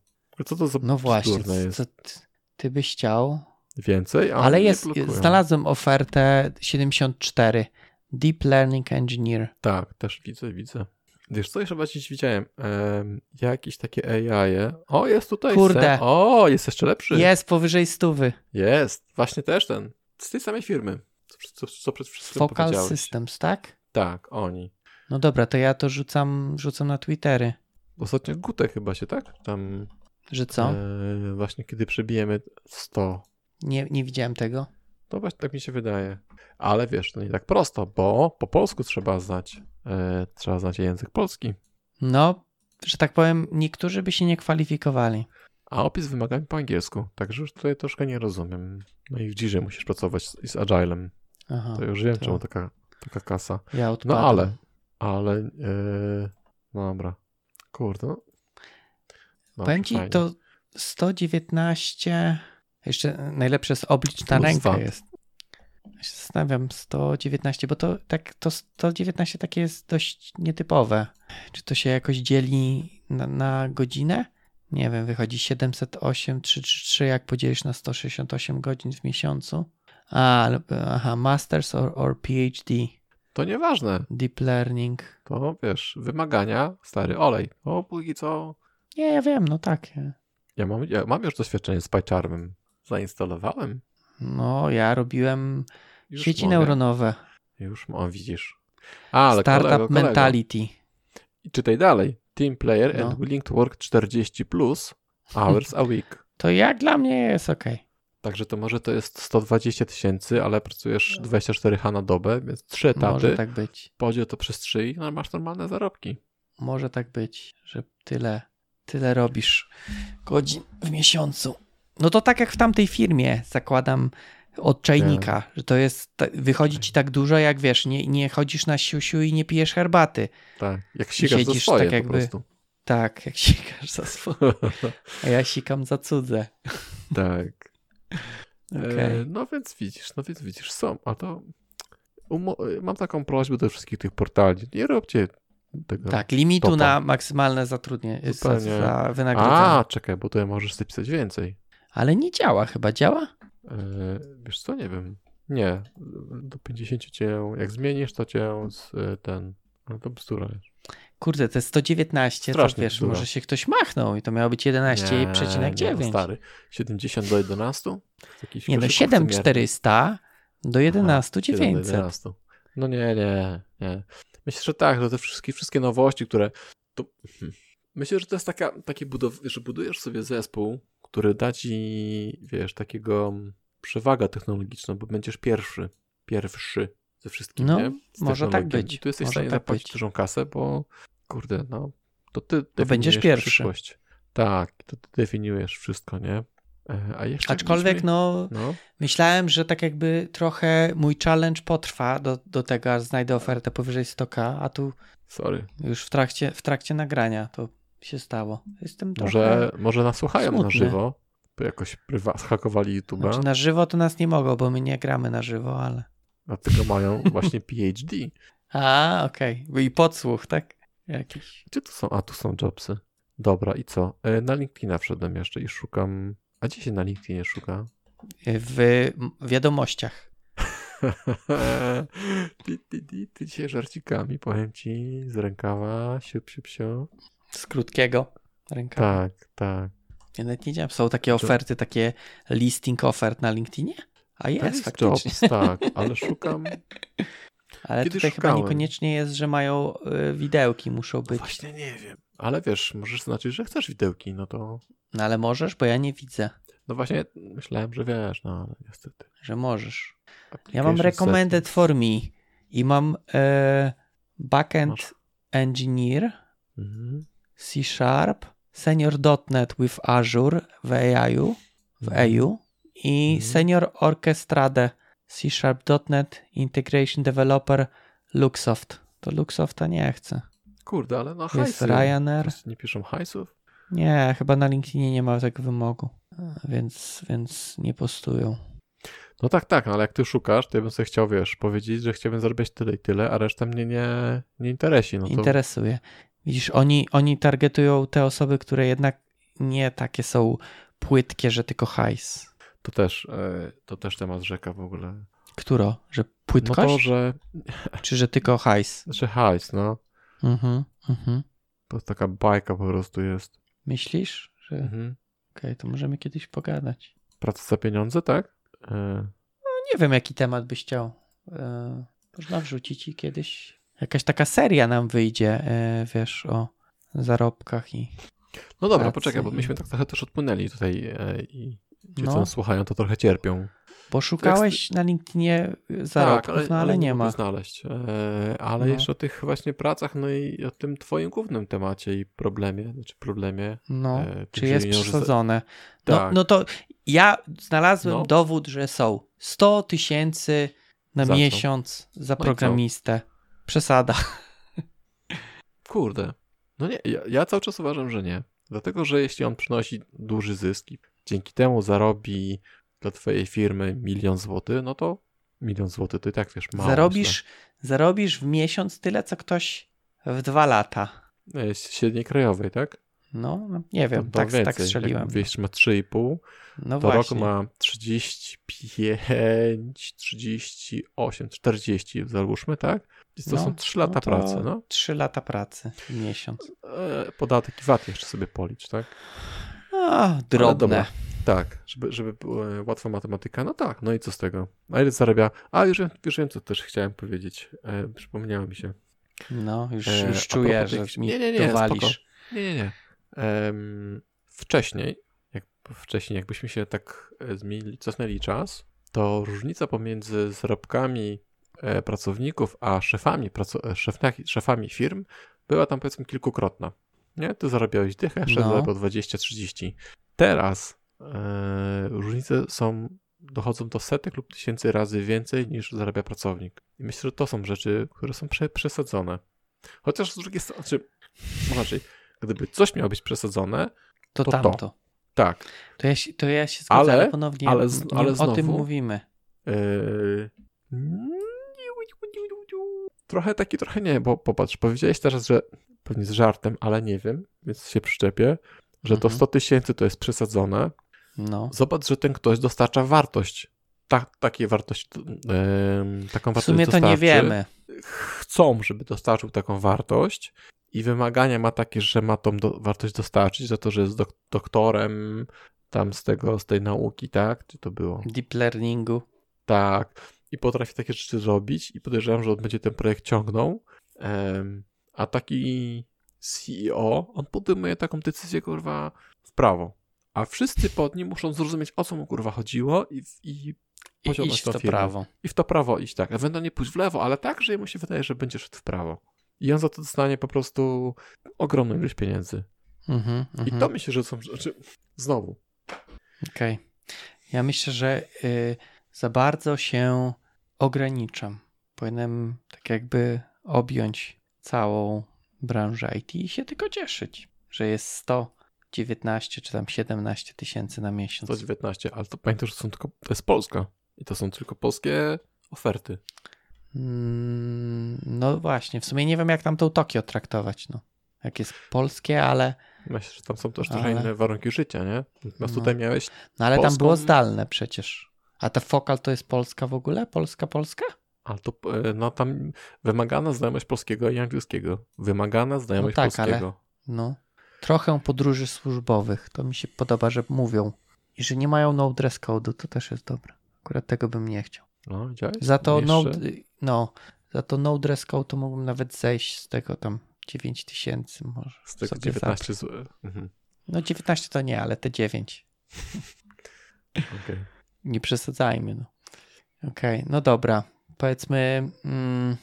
Co to za No właśnie, bzdurne jest? co ty, ty byś chciał? Więcej? Ale nie jest, znalazłem ofertę 74. Deep Learning Engineer. Tak, też widzę, widzę. Wiesz co, jeszcze bardziej widziałem? Ehm, jakieś takie AI. -e. O, jest tutaj. Kurde. O, jest jeszcze lepszy. Jest powyżej stówy. Jest. Właśnie też ten. Z tej samej firmy. Co, co, co przed wszystkim Focal. Systems, tak? Tak, oni. No dobra, to ja to rzucam, rzucam na Twittery. Ostatnio Gutek chyba się, tak? Tam Że co? e, właśnie kiedy przebijemy 100. Nie, nie widziałem tego. To właśnie tak mi się wydaje. Ale wiesz, to nie tak prosto, bo po polsku trzeba znać. E, trzeba znać język polski. No, że tak powiem, niektórzy by się nie kwalifikowali. A opis wymagań po angielsku. Także już tutaj troszkę nie rozumiem. No i w Jirze musisz pracować z, z Agilem. Aha, To już wiem, to- czemu taka, taka kasa. ja No odpadłem. ale, ale, e, no dobra. Kurde. no. Powiem ci, to 119, jeszcze najlepsze jest oblicz na Plus rękę jest. Ja się zastanawiam, 119, bo to tak, to 119 takie jest dość nietypowe. Czy to się jakoś dzieli na, na godzinę? Nie wiem, wychodzi 708, 333, jak podzielisz na 168 godzin w miesiącu. A, aha, Masters or, or PhD, To nieważne. Deep Learning. To wiesz, wymagania, stary olej. O, póki co. Nie, ja wiem, no tak. Ja mam, ja mam już doświadczenie z PyCharmem. Zainstalowałem. No, ja robiłem Już sieci mogę. neuronowe. Już, o, widzisz. A, ale Startup kolego, kolego. Mentality. I czytaj dalej. Team player No. and willing to work 40 plus hours a week. To jak dla mnie jest ok. Także to może to jest 120 tysięcy, ale pracujesz 24 h na dobę, więc 3 etaty. Może tak być. Podziel to przez 3 i no, masz normalne zarobki. Może tak być, że tyle, tyle robisz godzin w miesiącu. No to tak jak w tamtej firmie, zakładam od czajnika, że to jest, wychodzi ci tak dużo, jak wiesz, nie, nie chodzisz na siusiu i nie pijesz herbaty. Tak, jak sikasz za swoje tak po jakby- prostu. Tak, jak sikasz za swoje, a ja sikam za cudze. tak. Okej. E, no więc widzisz, no więc widzisz, są, a to mam taką prośbę do wszystkich tych portali, nie róbcie tego. Tak, limitu Topa. na maksymalne zatrudnienie, za, wynagrodzenie. A, czekaj, bo tutaj możesz sobie pisać więcej. Ale nie działa chyba, działa? E, wiesz co, nie wiem. Nie, do 50 cię, jak zmienisz, to cię z e, ten, no to bzdura jest. Kurde, te 119, to Strasznie wiesz, bzdura. może się ktoś machnął i to miało być Nie, 11,9. no stary, 70 do 11? Jakiś Nie no, koszykówce mierny. 7400 do 11 7 do 900. 11. No nie, nie, nie. Myślę, że tak, że te wszystkie, wszystkie nowości, które. To, hmm. myślę, że to jest taka, takie budow... że budujesz sobie zespół, który da ci, wiesz, takiego mm, przewagę technologiczną, bo będziesz pierwszy. Pierwszy ze wszystkim, No, może tak być, I tu jesteś w może stanie tak zapłacić być. dużą kasę, bo kurde, no to ty Bo będziesz pierwszy. przyszłość. Tak, to ty definiujesz wszystko, nie? E, A jeszcze Aczkolwiek no, no, myślałem, że tak jakby trochę mój challenge potrwa do, do tego, aż znajdę ofertę powyżej 100k, a tu sorry. już w trakcie, w trakcie nagrania to się stało. Jestem Może, może nas słuchają na smutny. żywo, bo jakoś prywa, zhakowali YouTube'a, Znaczy na żywo to nas nie mogą, bo my nie gramy na żywo, ale... dlatego mają właśnie PhD. A, okej. I podsłuch, tak? Jakiś. Gdzie tu są? A, tu są jobsy. Dobra, i co? E, Na LinkedIna wszedłem jeszcze i szukam... A gdzie się na LinkedInie szuka? W wiadomościach. ty, ty, ty, ty dzisiaj żarcikami, powiem ci, z rękawa, siup, siup, siup. Z krótkiego ręka. Tak, tak. Ja nawet nie wiedziałem, są takie oferty, takie listing ofert na LinkedInie? A jest, To jest faktycznie. jobs, tak, ale szukam... Ale Kiedyś tutaj chyba szukałem. niekoniecznie jest, że mają y, widełki, muszą być. Właśnie nie wiem. Ale wiesz, możesz znaczyć, że chcesz widełki, no to... No ale możesz, bo ja nie widzę, No właśnie, myślałem, że wiesz, no ale niestety. że możesz. Ja mam recommended for me i mam e, backend Masz. engineer, Mhm. C Sharp, senior.NET with Azure w AI, w Mhm. EU i Mhm. senior orchestrade C Sharp.NET Integration Developer Luxoft. To Luxofta nie chcę. Kurde, ale Jest hajsy. Ryanair. Nie piszą hajsów? Nie, chyba na LinkedInie nie ma tego wymogu, więc, więc nie postują. No tak, tak, no ale jak ty szukasz, to ja bym sobie chciał, wiesz, powiedzieć, że chciałbym zarabiać tyle i tyle, a reszta mnie nie, nie interesuje. No to... Interesuje. Widzisz, oni, oni targetują te osoby, które jednak nie takie są płytkie, że tylko hajs. To też, e, to też temat rzeka w ogóle. Któro? Że płytkość? No to, że... Czy że tylko hajs? Znaczy hajs, no. Mhm, mhm. To taka bajka po prostu jest. Myślisz, że... Mhm. Okej, okay, to możemy kiedyś pogadać. Praca za pieniądze, tak? E... No nie wiem, jaki temat byś chciał. E... Można wrzucić i kiedyś jakaś taka seria nam wyjdzie, e... wiesz, o zarobkach i no dobra, poczekaj, bo myśmy tak trochę też odpłynęli tutaj e, i ci, No. co nas słuchają, to trochę cierpią. Bo szukałeś na LinkedInie zarobków, tak, ale, no ale nie mogę ma. znaleźć. E, ale No. jeszcze o tych właśnie pracach, no i o tym twoim głównym temacie i problemie, znaczy problemie. No, e, czy jest nie za- przesadzone? No, Tak. no to ja znalazłem No. dowód, że są 100 tysięcy na Za co? miesiąc za No co? programistę. Przesada. Kurde. No nie, ja, ja cały czas uważam, że nie. Dlatego, że jeśli on przynosi duży zysk i dzięki temu zarobi dla twojej firmy milion złotych, no to milion złotych to i tak wiesz, mało. zarobisz, zarobisz w miesiąc tyle, co ktoś w dwa lata. myślę. E, średniej krajowej, tak? No, no, nie wiem, To tak, więcej. tak strzeliłem. Jak ma 3,5, No to właśnie. rok ma 35, 38, 40, załóżmy, tak? To No, są 3 lata no pracy, no. Trzy lata pracy miesiąc. E, podatek i VAT jeszcze sobie policz, tak? A, drobne. Tak, żeby, żeby była łatwa matematyka. No tak, no i co z tego? A ile zarabia? A już, wiem- już wiem, co też chciałem powiedzieć. E, przypomniało mi się. No, już, E, już czuję, że tych- mi nie, nie, nie, dowalisz. Nie, nie, nie. Wcześniej, jak, wcześniej, jakbyśmy się tak e, zmienili, cofnęli czas, to różnica pomiędzy zarobkami pracowników a szefami, praco, e, szefami firm była tam powiedzmy kilkukrotna. Nie? Ty zarabiałeś dychę, szef No. zarabiał 20-30. Teraz e, różnice są, dochodzą do setek lub tysięcy razy więcej niż zarabia pracownik. I myślę, że to są rzeczy, które są prze, przesadzone. Chociaż z drugiej strony, znaczy, inaczej, gdyby coś miało być przesadzone, To, to to. tamto. tak. To ja, się- to ja się zgadzam, Ale- ale, ponownie ale z- ale o tym znowu- mówimy. Yy... Trochę taki, trochę nie, bo popatrz, powiedziałeś teraz, że pewnie z żartem, ale nie wiem, więc się przyczepię, że to Mhm. 100 tysięcy to jest przesadzone. No. Zobacz, że ten ktoś dostarcza wartość. Ta, takiej wartość, em, taką W wartość sumie to nie wiemy. Chcą, żeby dostarczył taką wartość i wymagania ma takie, że ma tą do, wartość dostarczyć, za to, że jest dok doktorem tam z tego, z tej nauki, tak? Czy to było? Deep learningu. Tak. I potrafi takie rzeczy zrobić i podejrzewam, że on będzie ten projekt ciągnął. A taki CEO, on podejmuje taką decyzję, kurwa, w prawo. A wszyscy pod nim muszą zrozumieć, o co mu, kurwa, chodziło i, i I iść to firmę. prawo. i w to prawo iść, tak. Ewentualnie pójść w lewo, ale tak, że jemu się wydaje, że będzie szedł w prawo. I on za to dostanie po prostu ogromną ilość pieniędzy. Mhm, I mhm. to myślę, że są rzeczy. Znowu. Okej. Ja myślę, że y, za bardzo się ograniczam. Powinienem tak jakby objąć całą branżę IT i się tylko cieszyć, że jest 119 czy tam 17 tysięcy na miesiąc. 119, ale to pamiętaj, że są tylko. To jest Polska. I to są tylko polskie oferty. Mm, No właśnie, w sumie nie wiem jak tam tą Tokio traktować, no. Jak jest polskie, ale, Myślę, że tam są też trochę Ale- inne warunki życia, nie? Natomiast No. tutaj miałeś. no ale tam Polską- było zdalne przecież. A ta Fokal to jest Polska w ogóle? Polska, Polska? Ale to, e, no tam wymagana znajomość polskiego i angielskiego. Wymagana znajomość No tak, ale- polskiego. No. Trochę podróży służbowych. To mi się podoba, że mówią. I że nie mają no dress code'u, to też jest dobre. Akurat tego bym nie chciał. No, widziałeś? Za to no, no, za to no dress code to mógłbym nawet zejść z tego tam 9 tysięcy może. Z sobie 19 zł. Mhm. No 19 to nie, ale te 9. Okej. Nie przesadzajmy. No. Okej, no dobra. Powiedzmy, mm,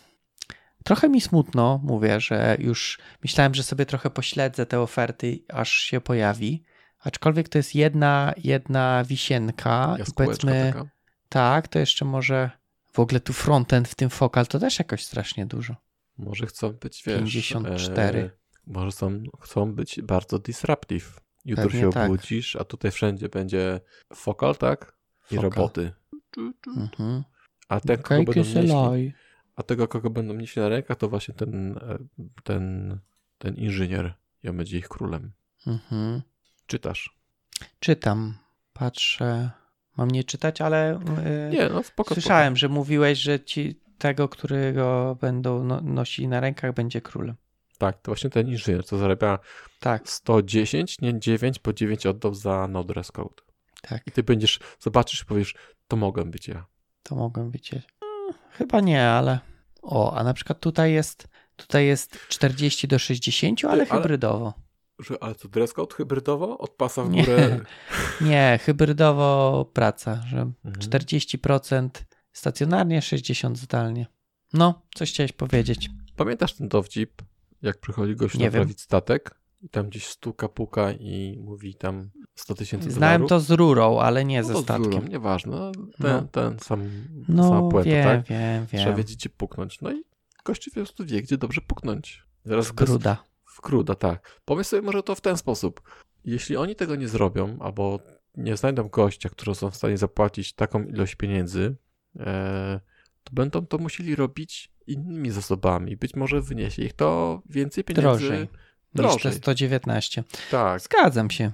trochę mi smutno, mówię, że już myślałem, że sobie trochę pośledzę te oferty, aż się pojawi. Aczkolwiek to jest jedna, jedna wisienka. Powiedzmy, taka. tak, to jeszcze może w ogóle tu frontend w tym Focal to też jakoś strasznie dużo. Może chcą być, wiesz... 54. E, może są, chcą być bardzo disruptive. Jutro Pewnie się tak. obudzisz, a tutaj wszędzie będzie fokal, tak? I roboty. Mhm. A ten, kogo będą nieśli, a tego, kogo będą nieśli na rękach, to właśnie ten, e, ten, ten inżynier. I on będzie ich królem. Mhm. Czytasz? Czytam, patrzę. Mam nie czytać, ale y, Nie, no spoko. słyszałem, że mówiłeś, że ci tego, którego będą no, nosili na rękach, będzie królem. Spoko. Tak, to właśnie ten inżynier, co zarabia Tak, 110, nie 9, bo 9 oddał za no dress code. Tak, I ty będziesz, zobaczysz i powiesz, to mogłem być ja. to mogłem widzieć. Mm, Chyba nie, ale. O, a na przykład tutaj jest. Tutaj jest 40 do 60, ale ale- hybrydowo. Że, ale co, dress code hybrydowo? Od pasa w Nie. górę? Nie, hybrydowo praca, że Mhm. 40% stacjonarnie, 60% zdalnie. No, coś chciałeś powiedzieć. Pamiętasz ten dowcip, jak przychodzi gość Nie naprawić statek i tam gdzieś stuka, puka i mówi tam 100 tysięcy Znałem dolarów? to z rurą, ale nie No ze to z statkiem. rurą, Nieważne, no, ten, No. ten sam, No, sama puenta, wiem, tak? wiem, Trzeba wiem. wiedzieć, gdzie puknąć. No i gościu po prostu wie, gdzie dobrze puknąć. Zaraz W bez- gruda. W kruda, tak. Pomyśl sobie może to w ten sposób. Jeśli oni tego nie zrobią, albo nie znajdą gościa, którzy są w stanie zapłacić taką ilość pieniędzy, e, to będą to musieli robić innymi zasobami. Być może wyniesie ich to więcej pieniędzy. Drożej. Niż Drożej. te 119. Tak. Zgadzam się.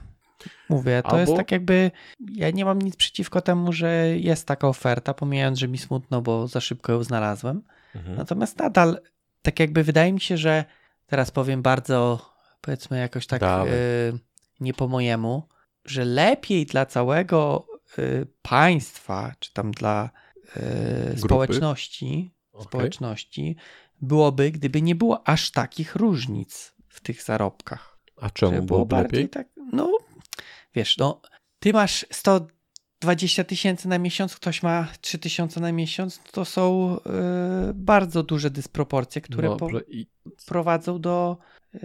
Mówię, to jest Albo- tak jakby. Ja nie mam nic przeciwko temu, że jest taka oferta, pomijając, że mi smutno, bo za szybko ją znalazłem. Mhm. Natomiast nadal, tak jakby wydaje mi się, że teraz powiem bardzo, powiedzmy, jakoś tak y, nie po mojemu, że lepiej dla całego y, państwa, czy tam dla y, społeczności, Okej. społeczności, byłoby, gdyby nie było aż takich różnic w tych zarobkach. A czemu Żeby byłoby lepiej? tak, no wiesz, no ty masz 120 tysięcy na miesiąc, ktoś ma 3 tysiące na miesiąc, to są y, bardzo duże dysproporcje, które po. I prowadzą do y,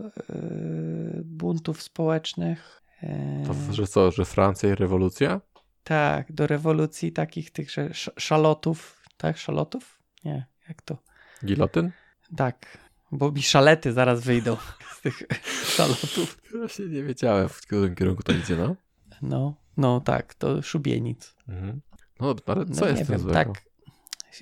y, buntów społecznych. y, to, że co, że Francja i rewolucja? tak, do rewolucji takich tych szalotów, tak, szalotów? Nie, jak to? Gilotyn? Tak, bo mi szalety zaraz wyjdą z tych szalotów. Właśnie nie wiedziałem, w którym kierunku to idzie, no. No, no tak, to szubienic. Mhm. No dobrze, ale No co jest nie w tym wiem, złego? tak.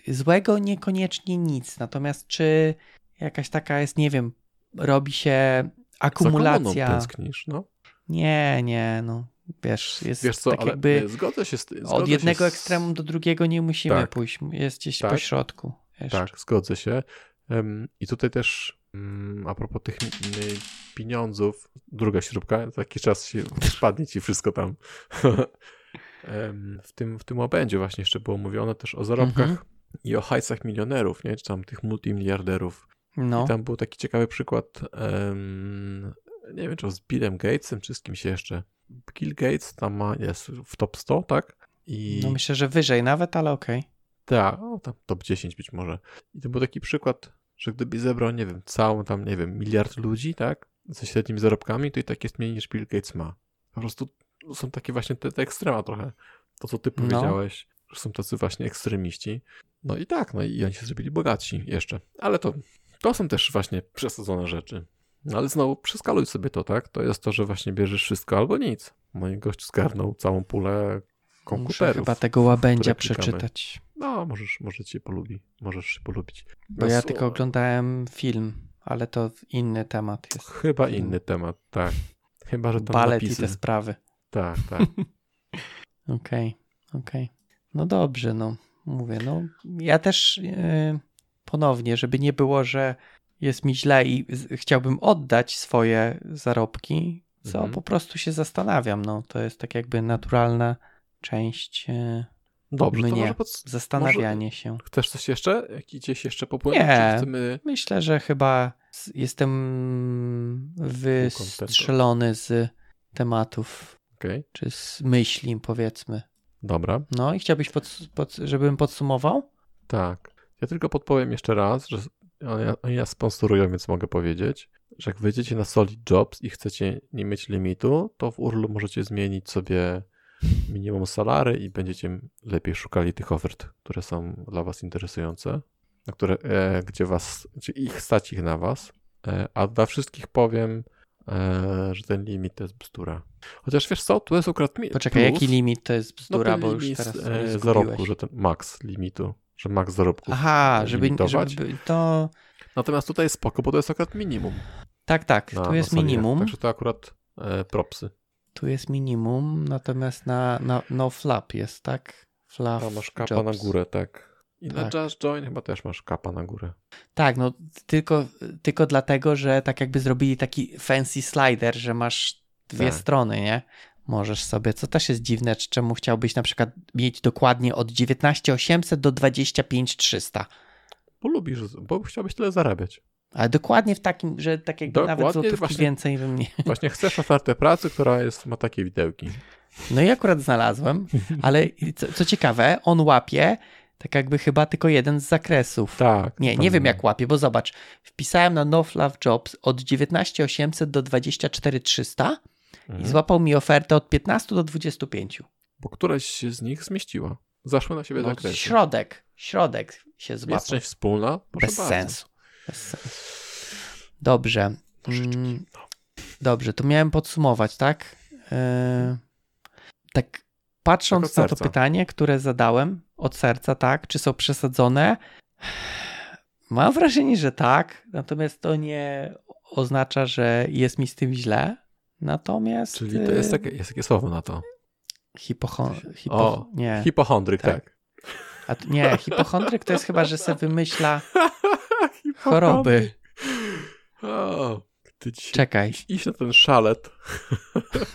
Złego niekoniecznie nic, natomiast czy jakaś taka jest, nie wiem, robi się Za akumulacja. komuną tęsknisz, no. Nie, nie, no wiesz, jest Wiesz co, tak jakby nie, zgodzę się z tym. od jednego ekstremum do drugiego nie musimy Tak. pójść, jest gdzieś Tak. po środku. Jeszcze. Tak, zgodzę się. I tutaj też mm, a propos tych mm, pieniądzów, druga śrubka, jakiś czas się spadnie ci wszystko tam. W, tym, w tym obędzie właśnie jeszcze było mówione też o zarobkach Mhm. i o hajsach milionerów, nie? czy tam tych multimiliarderów. No, I tam był taki ciekawy przykład, nie wiem, czy z Billem Gatesem, czy z kimś jeszcze. Bill Gates tam ma, jest w top 100, tak? I no myślę, że wyżej nawet, ale okej. tak, o, tam top 10 być może. I to był taki przykład, że gdyby zebrał, nie wiem, całą tam, nie wiem, miliard ludzi, tak? Ze średnimi zarobkami, to i tak jest mniej niż Bill Gates ma. Po prostu są takie właśnie te, te ekstrema trochę. To, co ty No. powiedziałeś, że są tacy właśnie ekstremiści. No i tak, no i oni się zrobili bogatsi jeszcze. Ale to, to są też właśnie przesadzone rzeczy. No ale znowu przeskaluj sobie to, tak? To jest to, że właśnie bierzesz wszystko albo nic. Mój gość zgarnął całą pulę Muszę komputerów. chyba tego łabędzia przeczytać, No, możesz, może cię polubi. Możesz się polubić. bo No, ja su- tylko oglądałem film, ale to inny temat jest. Chyba film. inny temat, tak. Chyba, że tam Balet i napisy. te sprawy. Tak, tak. Okej, okej. No dobrze, no mówię, no ja też yy, ponownie, żeby nie było, że jest mi źle i chciałbym oddać swoje zarobki, co Mhm. po prostu się zastanawiam, no to jest tak jakby naturalna część yy, Dobrze, to Mnie. może pod... zastanawiania się. chcesz coś jeszcze? Gdzieś jeszcze popłynąć? Nie. Chcemy... Myślę, że chyba jestem wystrzelony z tematów, Okej, czy z myśli, powiedzmy. dobra. No i chciałbyś, pod, pod, żebym podsumował? Tak. Ja tylko podpowiem jeszcze raz, że oni, oni nas sponsorują, więc mogę powiedzieć, że jak wejdziecie na Solid Jobs i chcecie nie mieć limitu, to w URL możecie zmienić sobie minimum salary i będziecie lepiej szukali tych ofert, które są dla was interesujące, na które, e, gdzie was, gdzie ich stać ich na was. E, a dla wszystkich powiem, e, że ten limit to jest bzdura. Chociaż wiesz co, tu jest akurat mi- Poczekaj, plus, jaki limit to jest no bzdura, ten bo już teraz e, zarobku, że ten max limitu, że max zarobku. Aha, żeby, limitować. żeby to... Natomiast tutaj jest spoko, bo to jest akurat minimum. Tak, tak, Na, tu jest minimum. Także to akurat e, propsy. Tu jest minimum, natomiast na, na no flap jest, tak? Flap A masz kapa jobs. na górę, tak. I na Tak. Just Join chyba też masz kapa na górę. Tak, no tylko, tylko dlatego, że tak jakby zrobili taki fancy slider, że masz dwie Tak. strony, nie? Możesz sobie, co też jest dziwne, czemu chciałbyś na przykład mieć dokładnie od 19800 do 25300. Bo lubisz, bo chciałbyś tyle zarabiać. Ale dokładnie w takim, że tak jakby nawet złotówki właśnie. więcej bym nie... Właśnie chcesz ofertę pracy, która jest, ma takie widełki. No i akurat znalazłem, ale co, co ciekawe, on łapie tak jakby chyba tylko jeden z zakresów. Tak. Nie, nie wiem jak łapie, bo zobacz, wpisałem na No Fluff Jobs od 19800 do 24300 i Mhm. złapał mi ofertę od 15 do 25. Bo któraś się z nich zmieściła. Zaszły na siebie No, zakresy. środek, środek się Jest złapał. część wspólna? Proszę Bez bardzo. sensu. Dobrze. Mm. Dobrze, to miałem podsumować, tak? Yy, tak patrząc Tak na to pytanie, które zadałem od serca, tak? Czy są przesadzone? Mam wrażenie, że tak, natomiast to nie oznacza, że jest mi z tym źle. Natomiast. Czyli to jest yy, takie, jest takie słowo na to. Hipochon... Hipo... O, nie. Hipochondryk, Tak. tak. A, nie, hipochondryk to jest chyba, że sobie wymyśla. choroby. O, ty dzisiaj Czekaj, iść na ten szalet.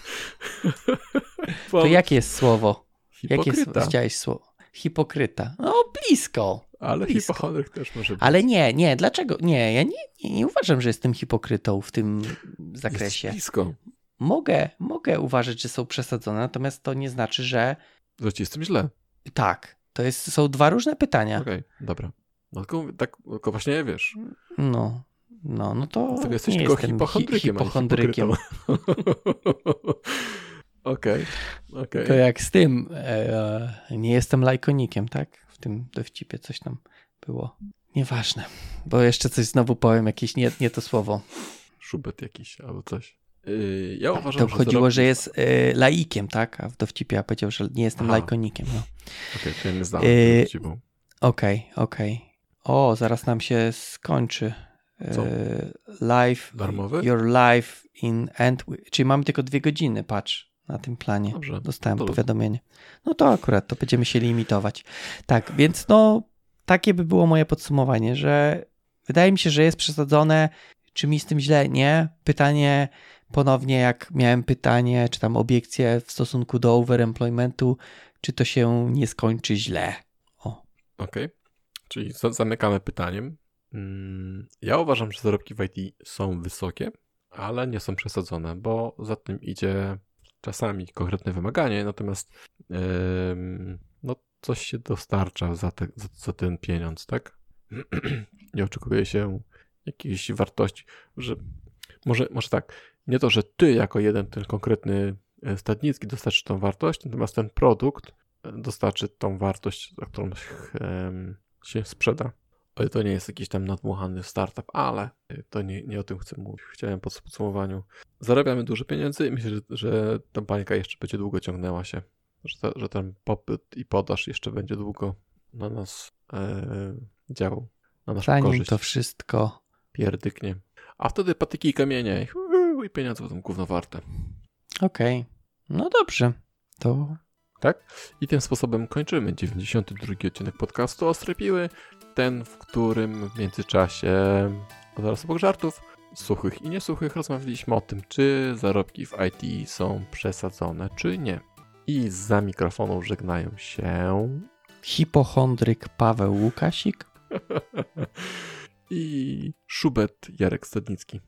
to jakie jest słowo? Jakie Hipokryta. s- chciałeś słowo? Hipokryta. No, blisko. Ale blisko. hipochondryk też może być. Ale nie, nie, dlaczego? Nie, ja nie, nie, nie uważam, że jestem hipokrytą w tym Jest zakresie. blisko. Mogę, mogę uważać, że są przesadzone, natomiast to nie znaczy, że Że ci jestem źle. tak. To jest, są dwa różne pytania. Okej, dobra. No tylko, tak, tylko właśnie wiesz. No, no, no to Dlatego jesteś nie tylko jestem hi- hipochondrykiem, hipochondrykiem. Okej, okej. To jak z tym, e, nie jestem lajkonikiem, tak? W tym dowcipie coś tam było. Nieważne, bo jeszcze coś znowu powiem, jakieś nie, nie to słowo. Szubet jakiś albo coś. Yy, ja uważam, To że chodziło, zarobki- że jest e, laikiem, tak? A w dowcipie ja powiedział, że nie jestem Aha. lajkonikiem. No. Okej, to ja nie znam. Yy, Yy... Okej, okej. O, zaraz nam się skończy. Co? E, live, Darmowy? your life in end, czyli mamy tylko dwie godziny, patrz, na tym planie. Dobrze. Dostałem to- powiadomienie. No to akurat, to będziemy się limitować. Tak, więc no, takie by było moje podsumowanie, że wydaje mi się, że jest przesadzone. Czy mi z tym źle? Nie. Pytanie ponownie, jak miałem pytanie, czy tam obiekcję w stosunku do overemploymentu, czy to się nie skończy źle? O, Okej, czyli za- zamykamy pytaniem. Mm, Ja uważam, że zarobki w IT są wysokie, ale nie są przesadzone, bo za tym idzie czasami konkretne wymaganie, natomiast no, coś się dostarcza za, te, za, za ten pieniądz, tak? nie oczekuje się jakiejś wartości, że może, może tak, nie to, że ty jako jeden ten konkretny e, stadnicki dostarczy tą wartość, natomiast ten produkt e, dostarczy tą wartość, za którą się sprzeda. Ale to nie jest jakiś tam nadmuchany startup, ale e, to nie, nie o tym chcę mówić. Chciałem po podsumowaniu. Zarabiamy dużo pieniędzy i myślę, że, że ta bańka jeszcze będzie długo ciągnęła się. Że, ta, że ten popyt i podaż jeszcze będzie długo na nas e, działał. Na naszą zanim korzyść. to wszystko. Pierdyknie. A wtedy patyki i kamienie i, pieniądze będą gówno warte. Okej, no dobrze. To I tym sposobem kończymy 92 odcinek podcastu Ostre Piły. Ten, w którym w międzyczasie zaraz obok żartów suchych i niesuchych rozmawialiśmy o tym, czy zarobki w IT są przesadzone, czy nie. I za mikrofonu żegnają się hipochondryk Paweł Łukasik. i Szubet Jarek Stadnicki.